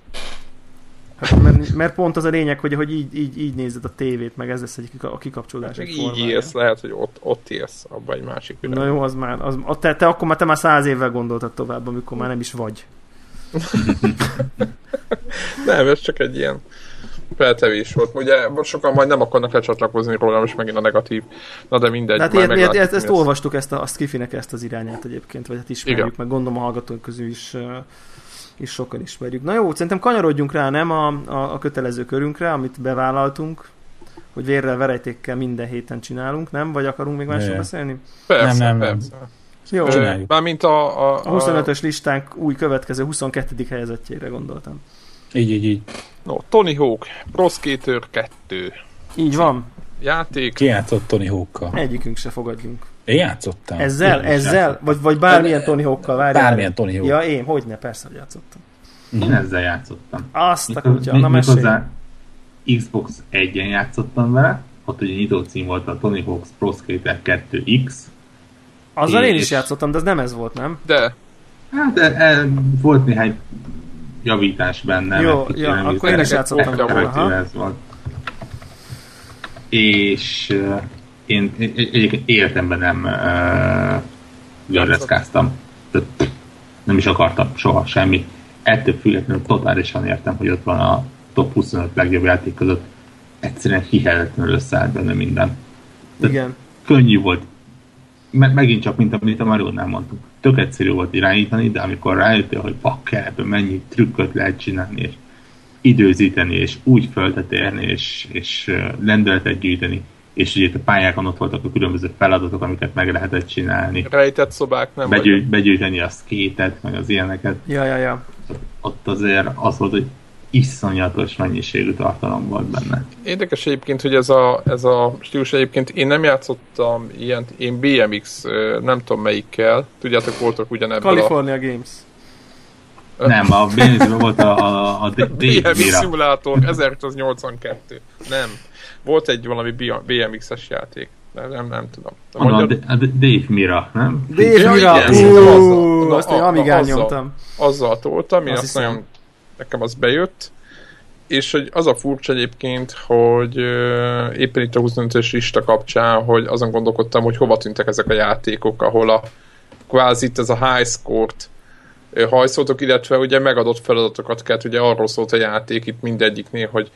Hát, mert, mert, pont az a lényeg, hogy, hogy így, így, így nézed a tévét, meg ez lesz egy, a kikapcsolás. Hát, így élsz, lehet, hogy ott, ott élsz, abban egy másik világ. Na jó, az már, az, te, te, akkor már te már száz évvel gondoltad tovább, amikor már nem is vagy. *laughs* nem, ez csak egy ilyen feltevés volt. Ugye sokan majd nem akarnak lecsatlakozni róla, most megint a negatív. Na de mindegy. Hát ilyet, ilyet, ezt, ezt olvastuk, ezt a, a Skifinek ezt az irányát egyébként, vagy hát ismerjük, Igen. meg gondolom a hallgatók közül is is sokan ismerjük. Na jó, szerintem kanyarodjunk rá, nem a, a, a kötelező körünkre, amit bevállaltunk, hogy vérrel, verejtékkel minden héten csinálunk, nem? Vagy akarunk még másról beszélni? Persze, nem, nem, persze. Nem. Jó, mármint a, a, a... a 25-ös listánk új következő 22. helyezettjére gondoltam. Így, így, így. No, Tony Hawk, Pro Skater 2. Így van. Játék. Ki játszott Tony Hawkkal? Egyikünk se fogadjunk. Én játszottam. Ezzel? Én ezzel? Vagy, vagy bármilyen Tony Hawkkal? Várjál. Bármilyen Tony Hawk. Ja, én, hogy ne, persze, hogy játszottam. Én ezzel játszottam. Azt a kutya, na mesélj. Xbox 1-en játszottam vele, ott ugye nyitó cím volt a Tony Hawk's Pro Skater 2X. Azzal én is játszottam, de ez nem ez volt, nem? De. Hát de, e, volt néhány javítás benne. Jó, ja, akkor én is játszottam volna. Ez volt. És uh, én egyébként életemben nem uh, gördeszkáztam. Nem is akartam soha semmi. Ettől függetlenül totálisan értem, hogy ott van a top 25 legjobb játék között. Egyszerűen hihetetlenül összeállt benne minden. De Igen. Könnyű volt. Me- megint csak, mint amit a mario nem mondtuk tök egyszerű volt irányítani, de amikor rájöttél, hogy bakker, ebből mennyi trükköt lehet csinálni, és időzíteni, és úgy földet érni, és, és lendületet gyűjteni, és ugye a pályákon ott voltak a különböző feladatok, amiket meg lehetett csinálni. Rejtett szobák, nem Begyű, Begyűjteni a szkétet, meg az ilyeneket. Ja, ja, ja. Ott azért az volt, hogy iszonyatos mennyiségű tartalom volt benne. Érdekes egyébként, hogy ez a, ez a stílus egyébként, én nem játszottam ilyen, én BMX, nem tudom melyikkel, tudjátok, voltak ugyanebből California a... Games. Nem, a bmx volt a, a, a BMX szimulátor 1982. Nem. Volt egy valami BMX-es játék. Nem, nem, nem tudom. De mondja... a, Dave Mira, nem? Dave Mira! Azt én Amigán nyomtam. Azzal toltam, én azt, azt nagyon nekem az bejött, és hogy az a furcsa egyébként, hogy éppen itt a 25-ös lista kapcsán, hogy azon gondolkodtam, hogy hova tűntek ezek a játékok, ahol a kvázi itt ez a high score-t hajszoltok, illetve ugye megadott feladatokat kell, ugye arról szólt a játék itt mindegyiknél, hogy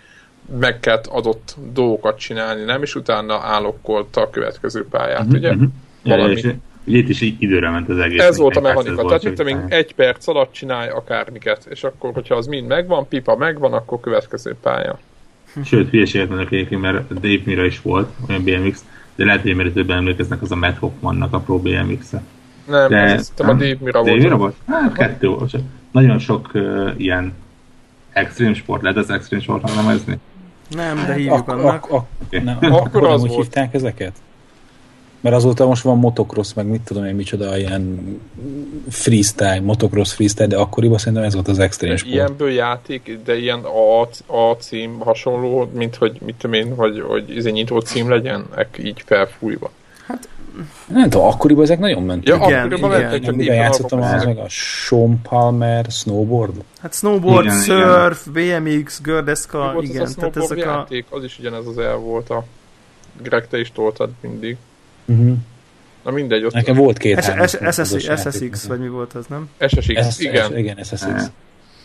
meg kell adott dolgokat csinálni, nem? És utána állokkolta a következő pályát, uh-huh, ugye? Uh-huh. Valami. Ja, ugye itt is így időre ment az egész. Ez volt a mechanika. Tehát mit tudom egy perc alatt csinálj akármiket, és akkor, hogyha az mind megvan, pipa megvan, akkor következő pálya. Sőt, hülyeséget mondok egyébként, mert Dave Mira is volt, olyan BMX, de lehet, hogy mert többen emlékeznek, az a Matt Hoffmannak a Pro BMX-e. Nem, de, az nem, a Dave Mira Dave volt. Mira volt? Hát kettő volt. Nagyon sok uh, ilyen extrém sport, lehet az extrém sportnak nevezni? Nem, de hívjuk ak- annak. Ak- ak- okay. nem, akkor, akkor az volt. hívták ezeket? Mert azóta most van motocross, meg mit tudom én, micsoda, ilyen freestyle, motocross freestyle, de akkoriban szerintem ez volt az extrém sport. Ilyenből játék, de ilyen a, a cím hasonló, mint hogy mit tudom én, hogy, hogy ez egy nyitó cím legyen, így felfújva. Hát nem tudom, akkoriban ezek nagyon mentek. Ja, igen, akkoriban igen, mentek, csak Miben játszottam az meg a Sean Palmer snowboard? Hát snowboard, igen, surf, igen. BMX, gördeszka, igen. Az a tehát ezek játék, a... az is ugyanez az el volt a Greg, te is toltad mindig. Uh-huh. Na mindegy, ott... Nekem volt két SSX, vagy mi volt az, nem? SSX, igen. Igen, SSX.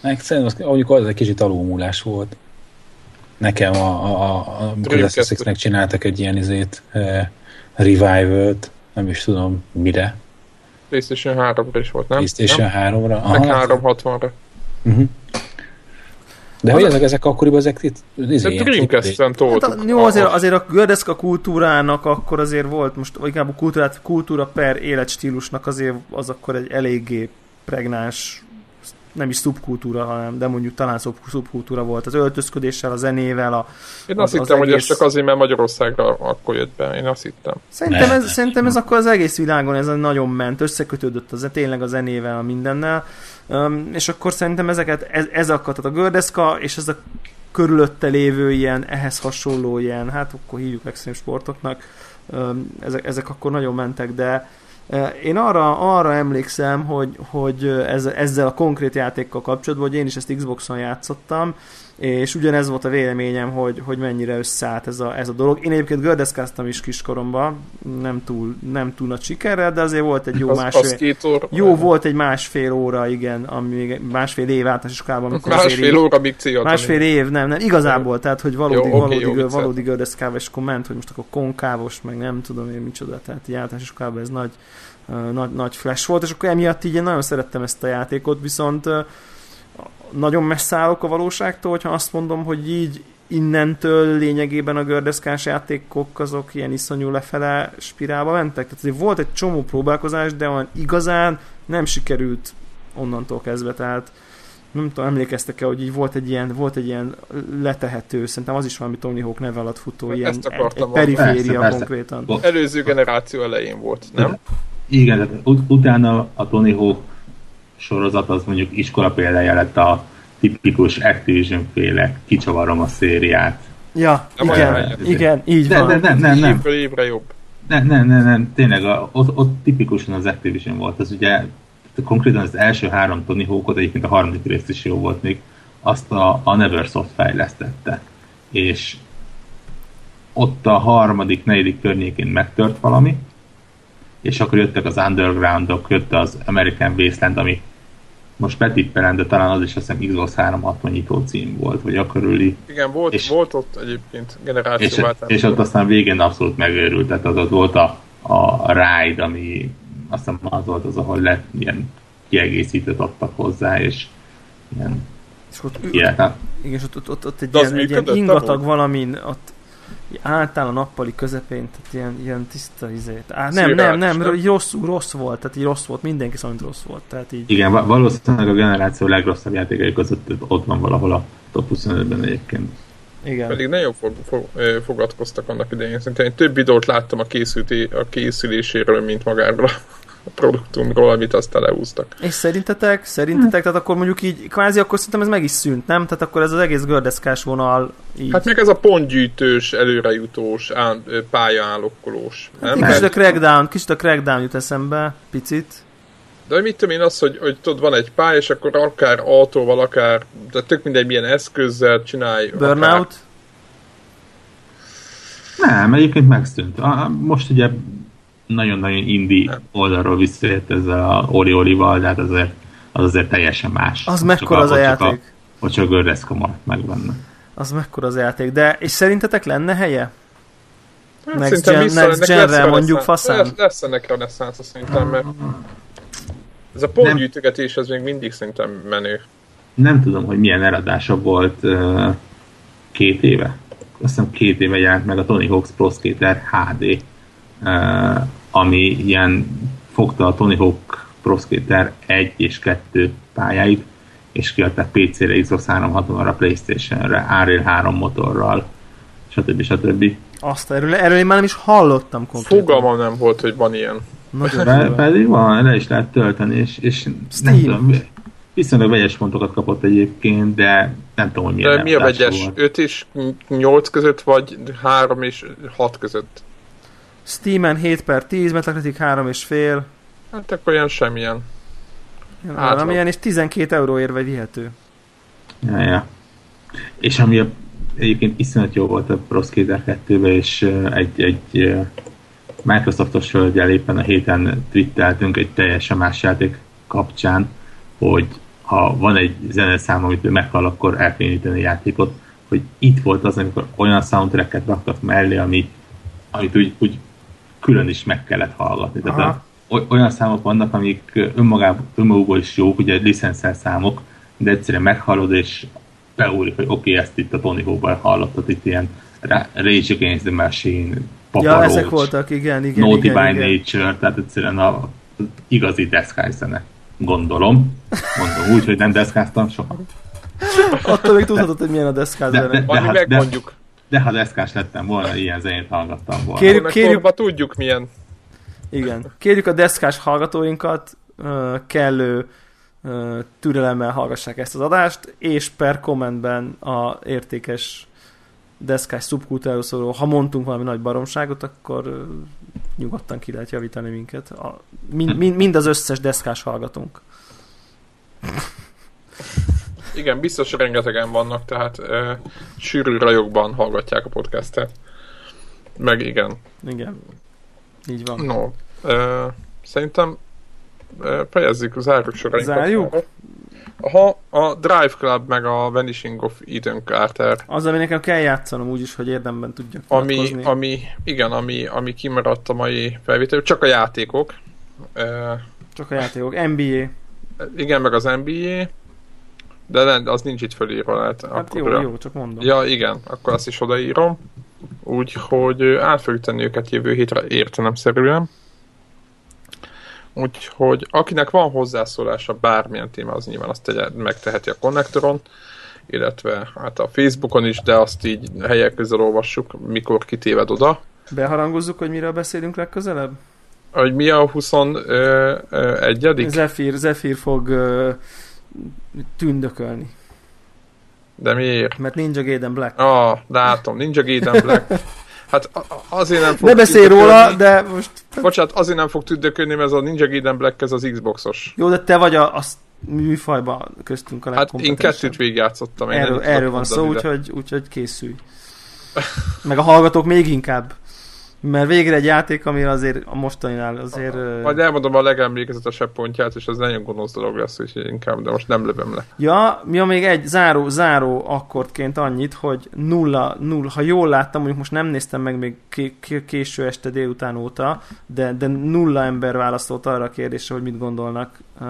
Szerintem az, mondjuk az egy kicsit alulmúlás volt. nekem a, a, a a nek csináltak egy ilyen izét, uh, revival-t, nem is tudom mire. PlayStation 3-ra is volt, nem? PlayStation 3-ra? Meg 360-ra. Uh-huh. De hogy ezek, ezek akkoriban ezek itt... Izé, Dreamcast-en toltuk. Hát, jó, azért, azért a gördeszka kultúrának akkor azért volt, most inkább a kultúrát, kultúra per életstílusnak azért az akkor egy eléggé pregnáns nem is szubkultúra, hanem de mondjuk talán szub, szubkultúra volt az öltözködéssel, a zenével. A, Én azt az, hittem, az egész... hogy ez csak azért, mert Magyarországra akkor jött be. Én azt hittem. Szerintem ez, szerintem ez akkor az egész világon ez nagyon ment, összekötődött az, tényleg a zenével, a mindennel. Um, és akkor szerintem ezeket, ez, ez tehát a gördeszka és ez a körülötte lévő ilyen, ehhez hasonló ilyen, hát akkor hívjuk extrém sportoknak, um, ezek, ezek akkor nagyon mentek, de én arra, arra emlékszem, hogy, hogy ez, ezzel a konkrét játékkal kapcsolatban, hogy én is ezt Xboxon játszottam, és ugyanez volt a véleményem, hogy, hogy mennyire összeállt ez a, ez a dolog. Én egyébként gördeszkáztam is kiskoromban, nem túl, nem túl nagy sikerrel, de azért volt egy jó az, másfél... Az két óra, jó, volt egy másfél óra, igen, ami másfél év általános iskolában. Amikor másfél óra, még cél Másfél év, nem, nem, igazából, tehát, hogy valódi, jó, valódi, okay, valódi, valódi gördeszkáv, és akkor ment, hogy most akkor konkávos, meg nem tudom én micsoda, tehát így általános iskolában ez nagy, nagy, nagy flash volt, és akkor emiatt így én nagyon szerettem ezt a játékot, viszont nagyon messze állok a valóságtól, hogyha azt mondom, hogy így innentől lényegében a gördeszkás játékok azok ilyen iszonyú lefele spirálba mentek. Tehát azért volt egy csomó próbálkozás, de olyan igazán nem sikerült onnantól kezdve, tehát nem tudom, emlékeztek-e, hogy így volt egy ilyen, volt egy ilyen letehető, szerintem az is valami Tony Hawk neve alatt futó, ilyen egy, egy periféria persze, konkrétan. Persze. Előző generáció elején volt, nem? Igen, ut- utána a Tony Hawk sorozat az mondjuk iskola példája lett a tipikus Activision féle kicsavarom a szériát. Ja, nem igen, igen, így de, van. De, nem, nem, nem. Évről évre jobb. Nem, nem, nem, nem, tényleg a, ott, ott tipikusan az Activision volt, az ugye konkrétan az első három Tony Hawkot, egyébként a harmadik rész is jó volt még, azt a, a Neversoft fejlesztette. És ott a harmadik, negyedik környékén megtört valami, és akkor jöttek az Undergroundok, jött az American Wasteland, ami most betippelem, de talán az is azt hiszem Xbox 360 nyitó cím volt, vagy akkor körüli. Igen, volt, és, volt ott egyébként generációváltás. És, és ott aztán végén abszolút megőrült, tehát az ott volt a, a Ride, ami azt hiszem az volt az, ahol lett ilyen kiegészítőt adtak hozzá, és ilyen és ott, ilyen, ott, igen, és ott, ott, ott, ott egy, ilyen, egy ilyen ingatag valamin, ott álltál a nappali közepén, tehát ilyen, ilyen tiszta izét. Á, nem, nem, nem, nem, rossz, rossz volt, tehát így rossz volt, mindenki szerint rossz volt. Tehát így... Igen, valószínűleg a generáció legrosszabb játékai között ott van valahol a top 25-ben egyébként. Igen. Pedig nagyon fog, fog, fogadkoztak annak idején. Szerintem én több videót láttam a, készülti, a készüléséről, mint magáról a produktumról, amit aztán lehúztak. És szerintetek, szerintetek, tehát akkor mondjuk így, kvázi akkor szerintem ez meg is szűnt, nem? Tehát akkor ez az egész gördeszkás vonal így... Hát meg ez a pontgyűjtős, előrejutós, pályaállokkolós. Hát kicsit a crackdown, kicsit a crackdown jut eszembe, picit. De mit tudom én az, hogy, hogy tudod, van egy pálya, és akkor akár autóval, akár, de tök mindegy milyen eszközzel csinálj. Burnout? Akár... Nem, egyébként megszűnt. Most ugye nagyon-nagyon indi oldalról visszajött ezzel a Oli-Olival, de hát azért, az azért teljesen más. Az mekkora az a játék? Hogy csak Gördeszka maradt meg benne. Az mekkora az a játék, de és szerintetek lenne helye? Hát, next, gen, next gen mondjuk faszán? Lesz, lesz ennek reneszánsz szerintem, mert ez a pontgyűjtögetés ez még mindig szerintem menő. Nem tudom, hogy milyen eladása volt uh, két éve. Azt hiszem két éve jelent meg a Tony Hawk's Pro Skater HD. Uh, ami ilyen fogta a Tony Hawk Pro Skater 1 és 2 pályáit, és kiadták PC-re, Xbox 360-ra, Playstation-re, Unreal 3 motorral, stb. stb. Azt erről, erről én már nem is hallottam konkrétan. Fogalmam nem volt, hogy van ilyen. Be, pedig van, le is lehet tölteni, és, és nem tudom, viszonylag vegyes pontokat kapott egyébként, de nem tudom, hogy De mi a vegyes? Volt. 5 és 8 között, vagy 3 és 6 között? Steam-en 7 per 10, Metacritic 3 és fél. Hát akkor olyan semmilyen. Ilyen és 12 euróért vagy vihető. Ja, ja. És ami a, egyébként iszonyat jó volt a Pro Skater 2 és egy, egy Microsoftos hölgyel éppen a héten twitteltünk egy teljesen más játék kapcsán, hogy ha van egy zeneszám, amit ő meghal, akkor elkényíteni a játékot, hogy itt volt az, amikor olyan soundtracket raktak mellé, ami, amit úgy, úgy külön is meg kellett hallgatni. Tehát a, olyan számok vannak, amik önmagában, önmagukból is jók, ugye licenszer számok, de egyszerűen meghallod, és beúrik, hogy oké, okay, ezt itt a Tony Hawkban hallottad, itt ilyen Rage Against the Machine, Papa ja, Roach, ezek voltak, igen, igen. Naughty igen, by igen. Nature, tehát egyszerűen a igazi deszkály zene. Gondolom. Mondom úgy, hogy nem deszkáztam soha. Attól még tudhatod, hogy milyen a deszkáz de, de, de, hát, de, de ha deszkás lettem volna, ilyen zenét hallgattam volna. Kérjük, kérjük, tudjuk milyen. Igen. Kérjük a deszkás hallgatóinkat, kellő türelemmel hallgassák ezt az adást, és per kommentben a értékes deszkás szubkultúráról szóló, ha mondtunk valami nagy baromságot, akkor nyugodtan ki lehet javítani minket. A, mind, mind, mind az összes deszkás hallgatónk. Igen, biztos rengetegen vannak, tehát uh, sűrű rajokban hallgatják a podcastet. Meg igen. Igen. Így van. No, uh, szerintem uh, fejezzük, zárjuk sorainkat. Zárjuk? Ha a Drive Club meg a Vanishing of Eden Carter. Az, ami nekem kell játszanom úgyis, hogy érdemben tudjak ami, ami, igen, ami, ami kimaradt a mai felvétel, csak a játékok. Csak a játékok. NBA. Igen, meg az NBA. De nem, az nincs itt fölírva. Lehet, hát akkor jó, jó, csak mondom. Ja, igen, akkor azt is odaírom. Úgyhogy át fogjuk tenni őket jövő hétre értelemszerűen. Úgyhogy akinek van hozzászólása bármilyen téma, az nyilván azt tegye, megteheti a konnektoron, illetve hát a Facebookon is, de azt így helyek közel olvassuk, mikor kitéved oda. Beharangozzuk, hogy miről beszélünk legközelebb? Hogy mi a 21 Zephyr, Zephyr fog tündökölni. De miért? Mert Ninja Gaiden Black. Ah, látom, Ninja Gaiden Black. Hát azért nem fog Ne beszélj róla, de most... Bocsánat, azért nem fog tündökölni, mert ez a Ninja Gaiden Black, ez az Xboxos. Jó, de te vagy a, a műfajban köztünk a Hát én kettőt végigjátszottam. Erről, erről van szó, úgyhogy, úgyhogy készülj. Meg a hallgatók még inkább. Mert végre egy játék, ami azért a mostaninál azért... Majd elmondom a legemlékezetesebb pontját, és az nagyon gonosz dolog lesz, úgyhogy inkább, de most nem lövöm le. Ja, mi ja, még egy záró, záró akkordként annyit, hogy nulla, nulla, ha jól láttam, mondjuk most nem néztem meg még késő este délután óta, de, de nulla ember válaszolt arra a kérdésre, hogy mit gondolnak uh,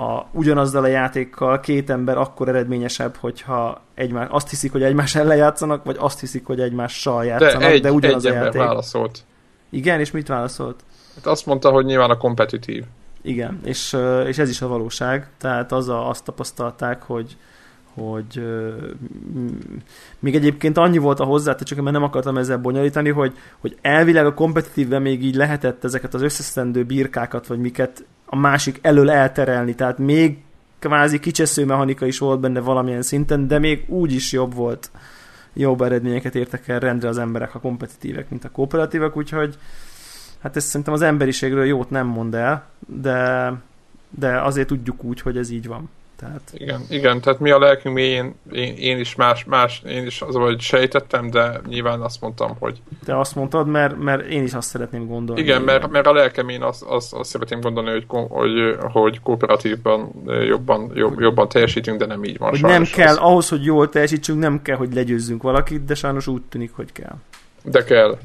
a, ugyanazzal a játékkal két ember akkor eredményesebb, hogyha egymás, azt hiszik, hogy egymás ellen játszanak, vagy azt hiszik, hogy egymással játszanak, de, egy, de ugyanaz egy a játék. válaszolt. Igen, és mit válaszolt? Hát azt mondta, hogy nyilván a kompetitív. Igen, és, és ez is a valóság. Tehát az a, azt tapasztalták, hogy, hogy még egyébként annyi volt a hozzá, csak mert nem akartam ezzel bonyolítani, hogy, hogy elvileg a kompetitívben még így lehetett ezeket az összeszedendő birkákat, vagy miket a másik elől elterelni, tehát még kvázi kicsesző mechanika is volt benne valamilyen szinten, de még úgy is jobb volt, jobb eredményeket értek el rendre az emberek, a kompetitívek, mint a kooperatívek, úgyhogy hát ezt szerintem az emberiségről jót nem mond el, de, de azért tudjuk úgy, hogy ez így van. Tehát... Igen, igen, tehát mi a lelkünk mélyén, én, én is más, más, én is az, hogy sejtettem, de nyilván azt mondtam, hogy... Te azt mondtad, mert, mert én is azt szeretném gondolni. Igen, mert, mert a lelkem én azt, azt, azt szeretném gondolni, hogy, hogy, hogy kooperatívban jobban, jobb, jobban teljesítünk, de nem így van. Hogy nem kell, az... ahhoz, hogy jól teljesítsünk, nem kell, hogy legyőzzünk valakit, de sajnos úgy tűnik, hogy kell. De kell.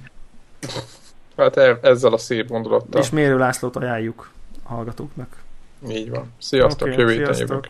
Hát e- ezzel a szép gondolattal. És Mérő Lászlót ajánljuk a hallgatóknak. Így van. Sziasztok, okay, jövő héten.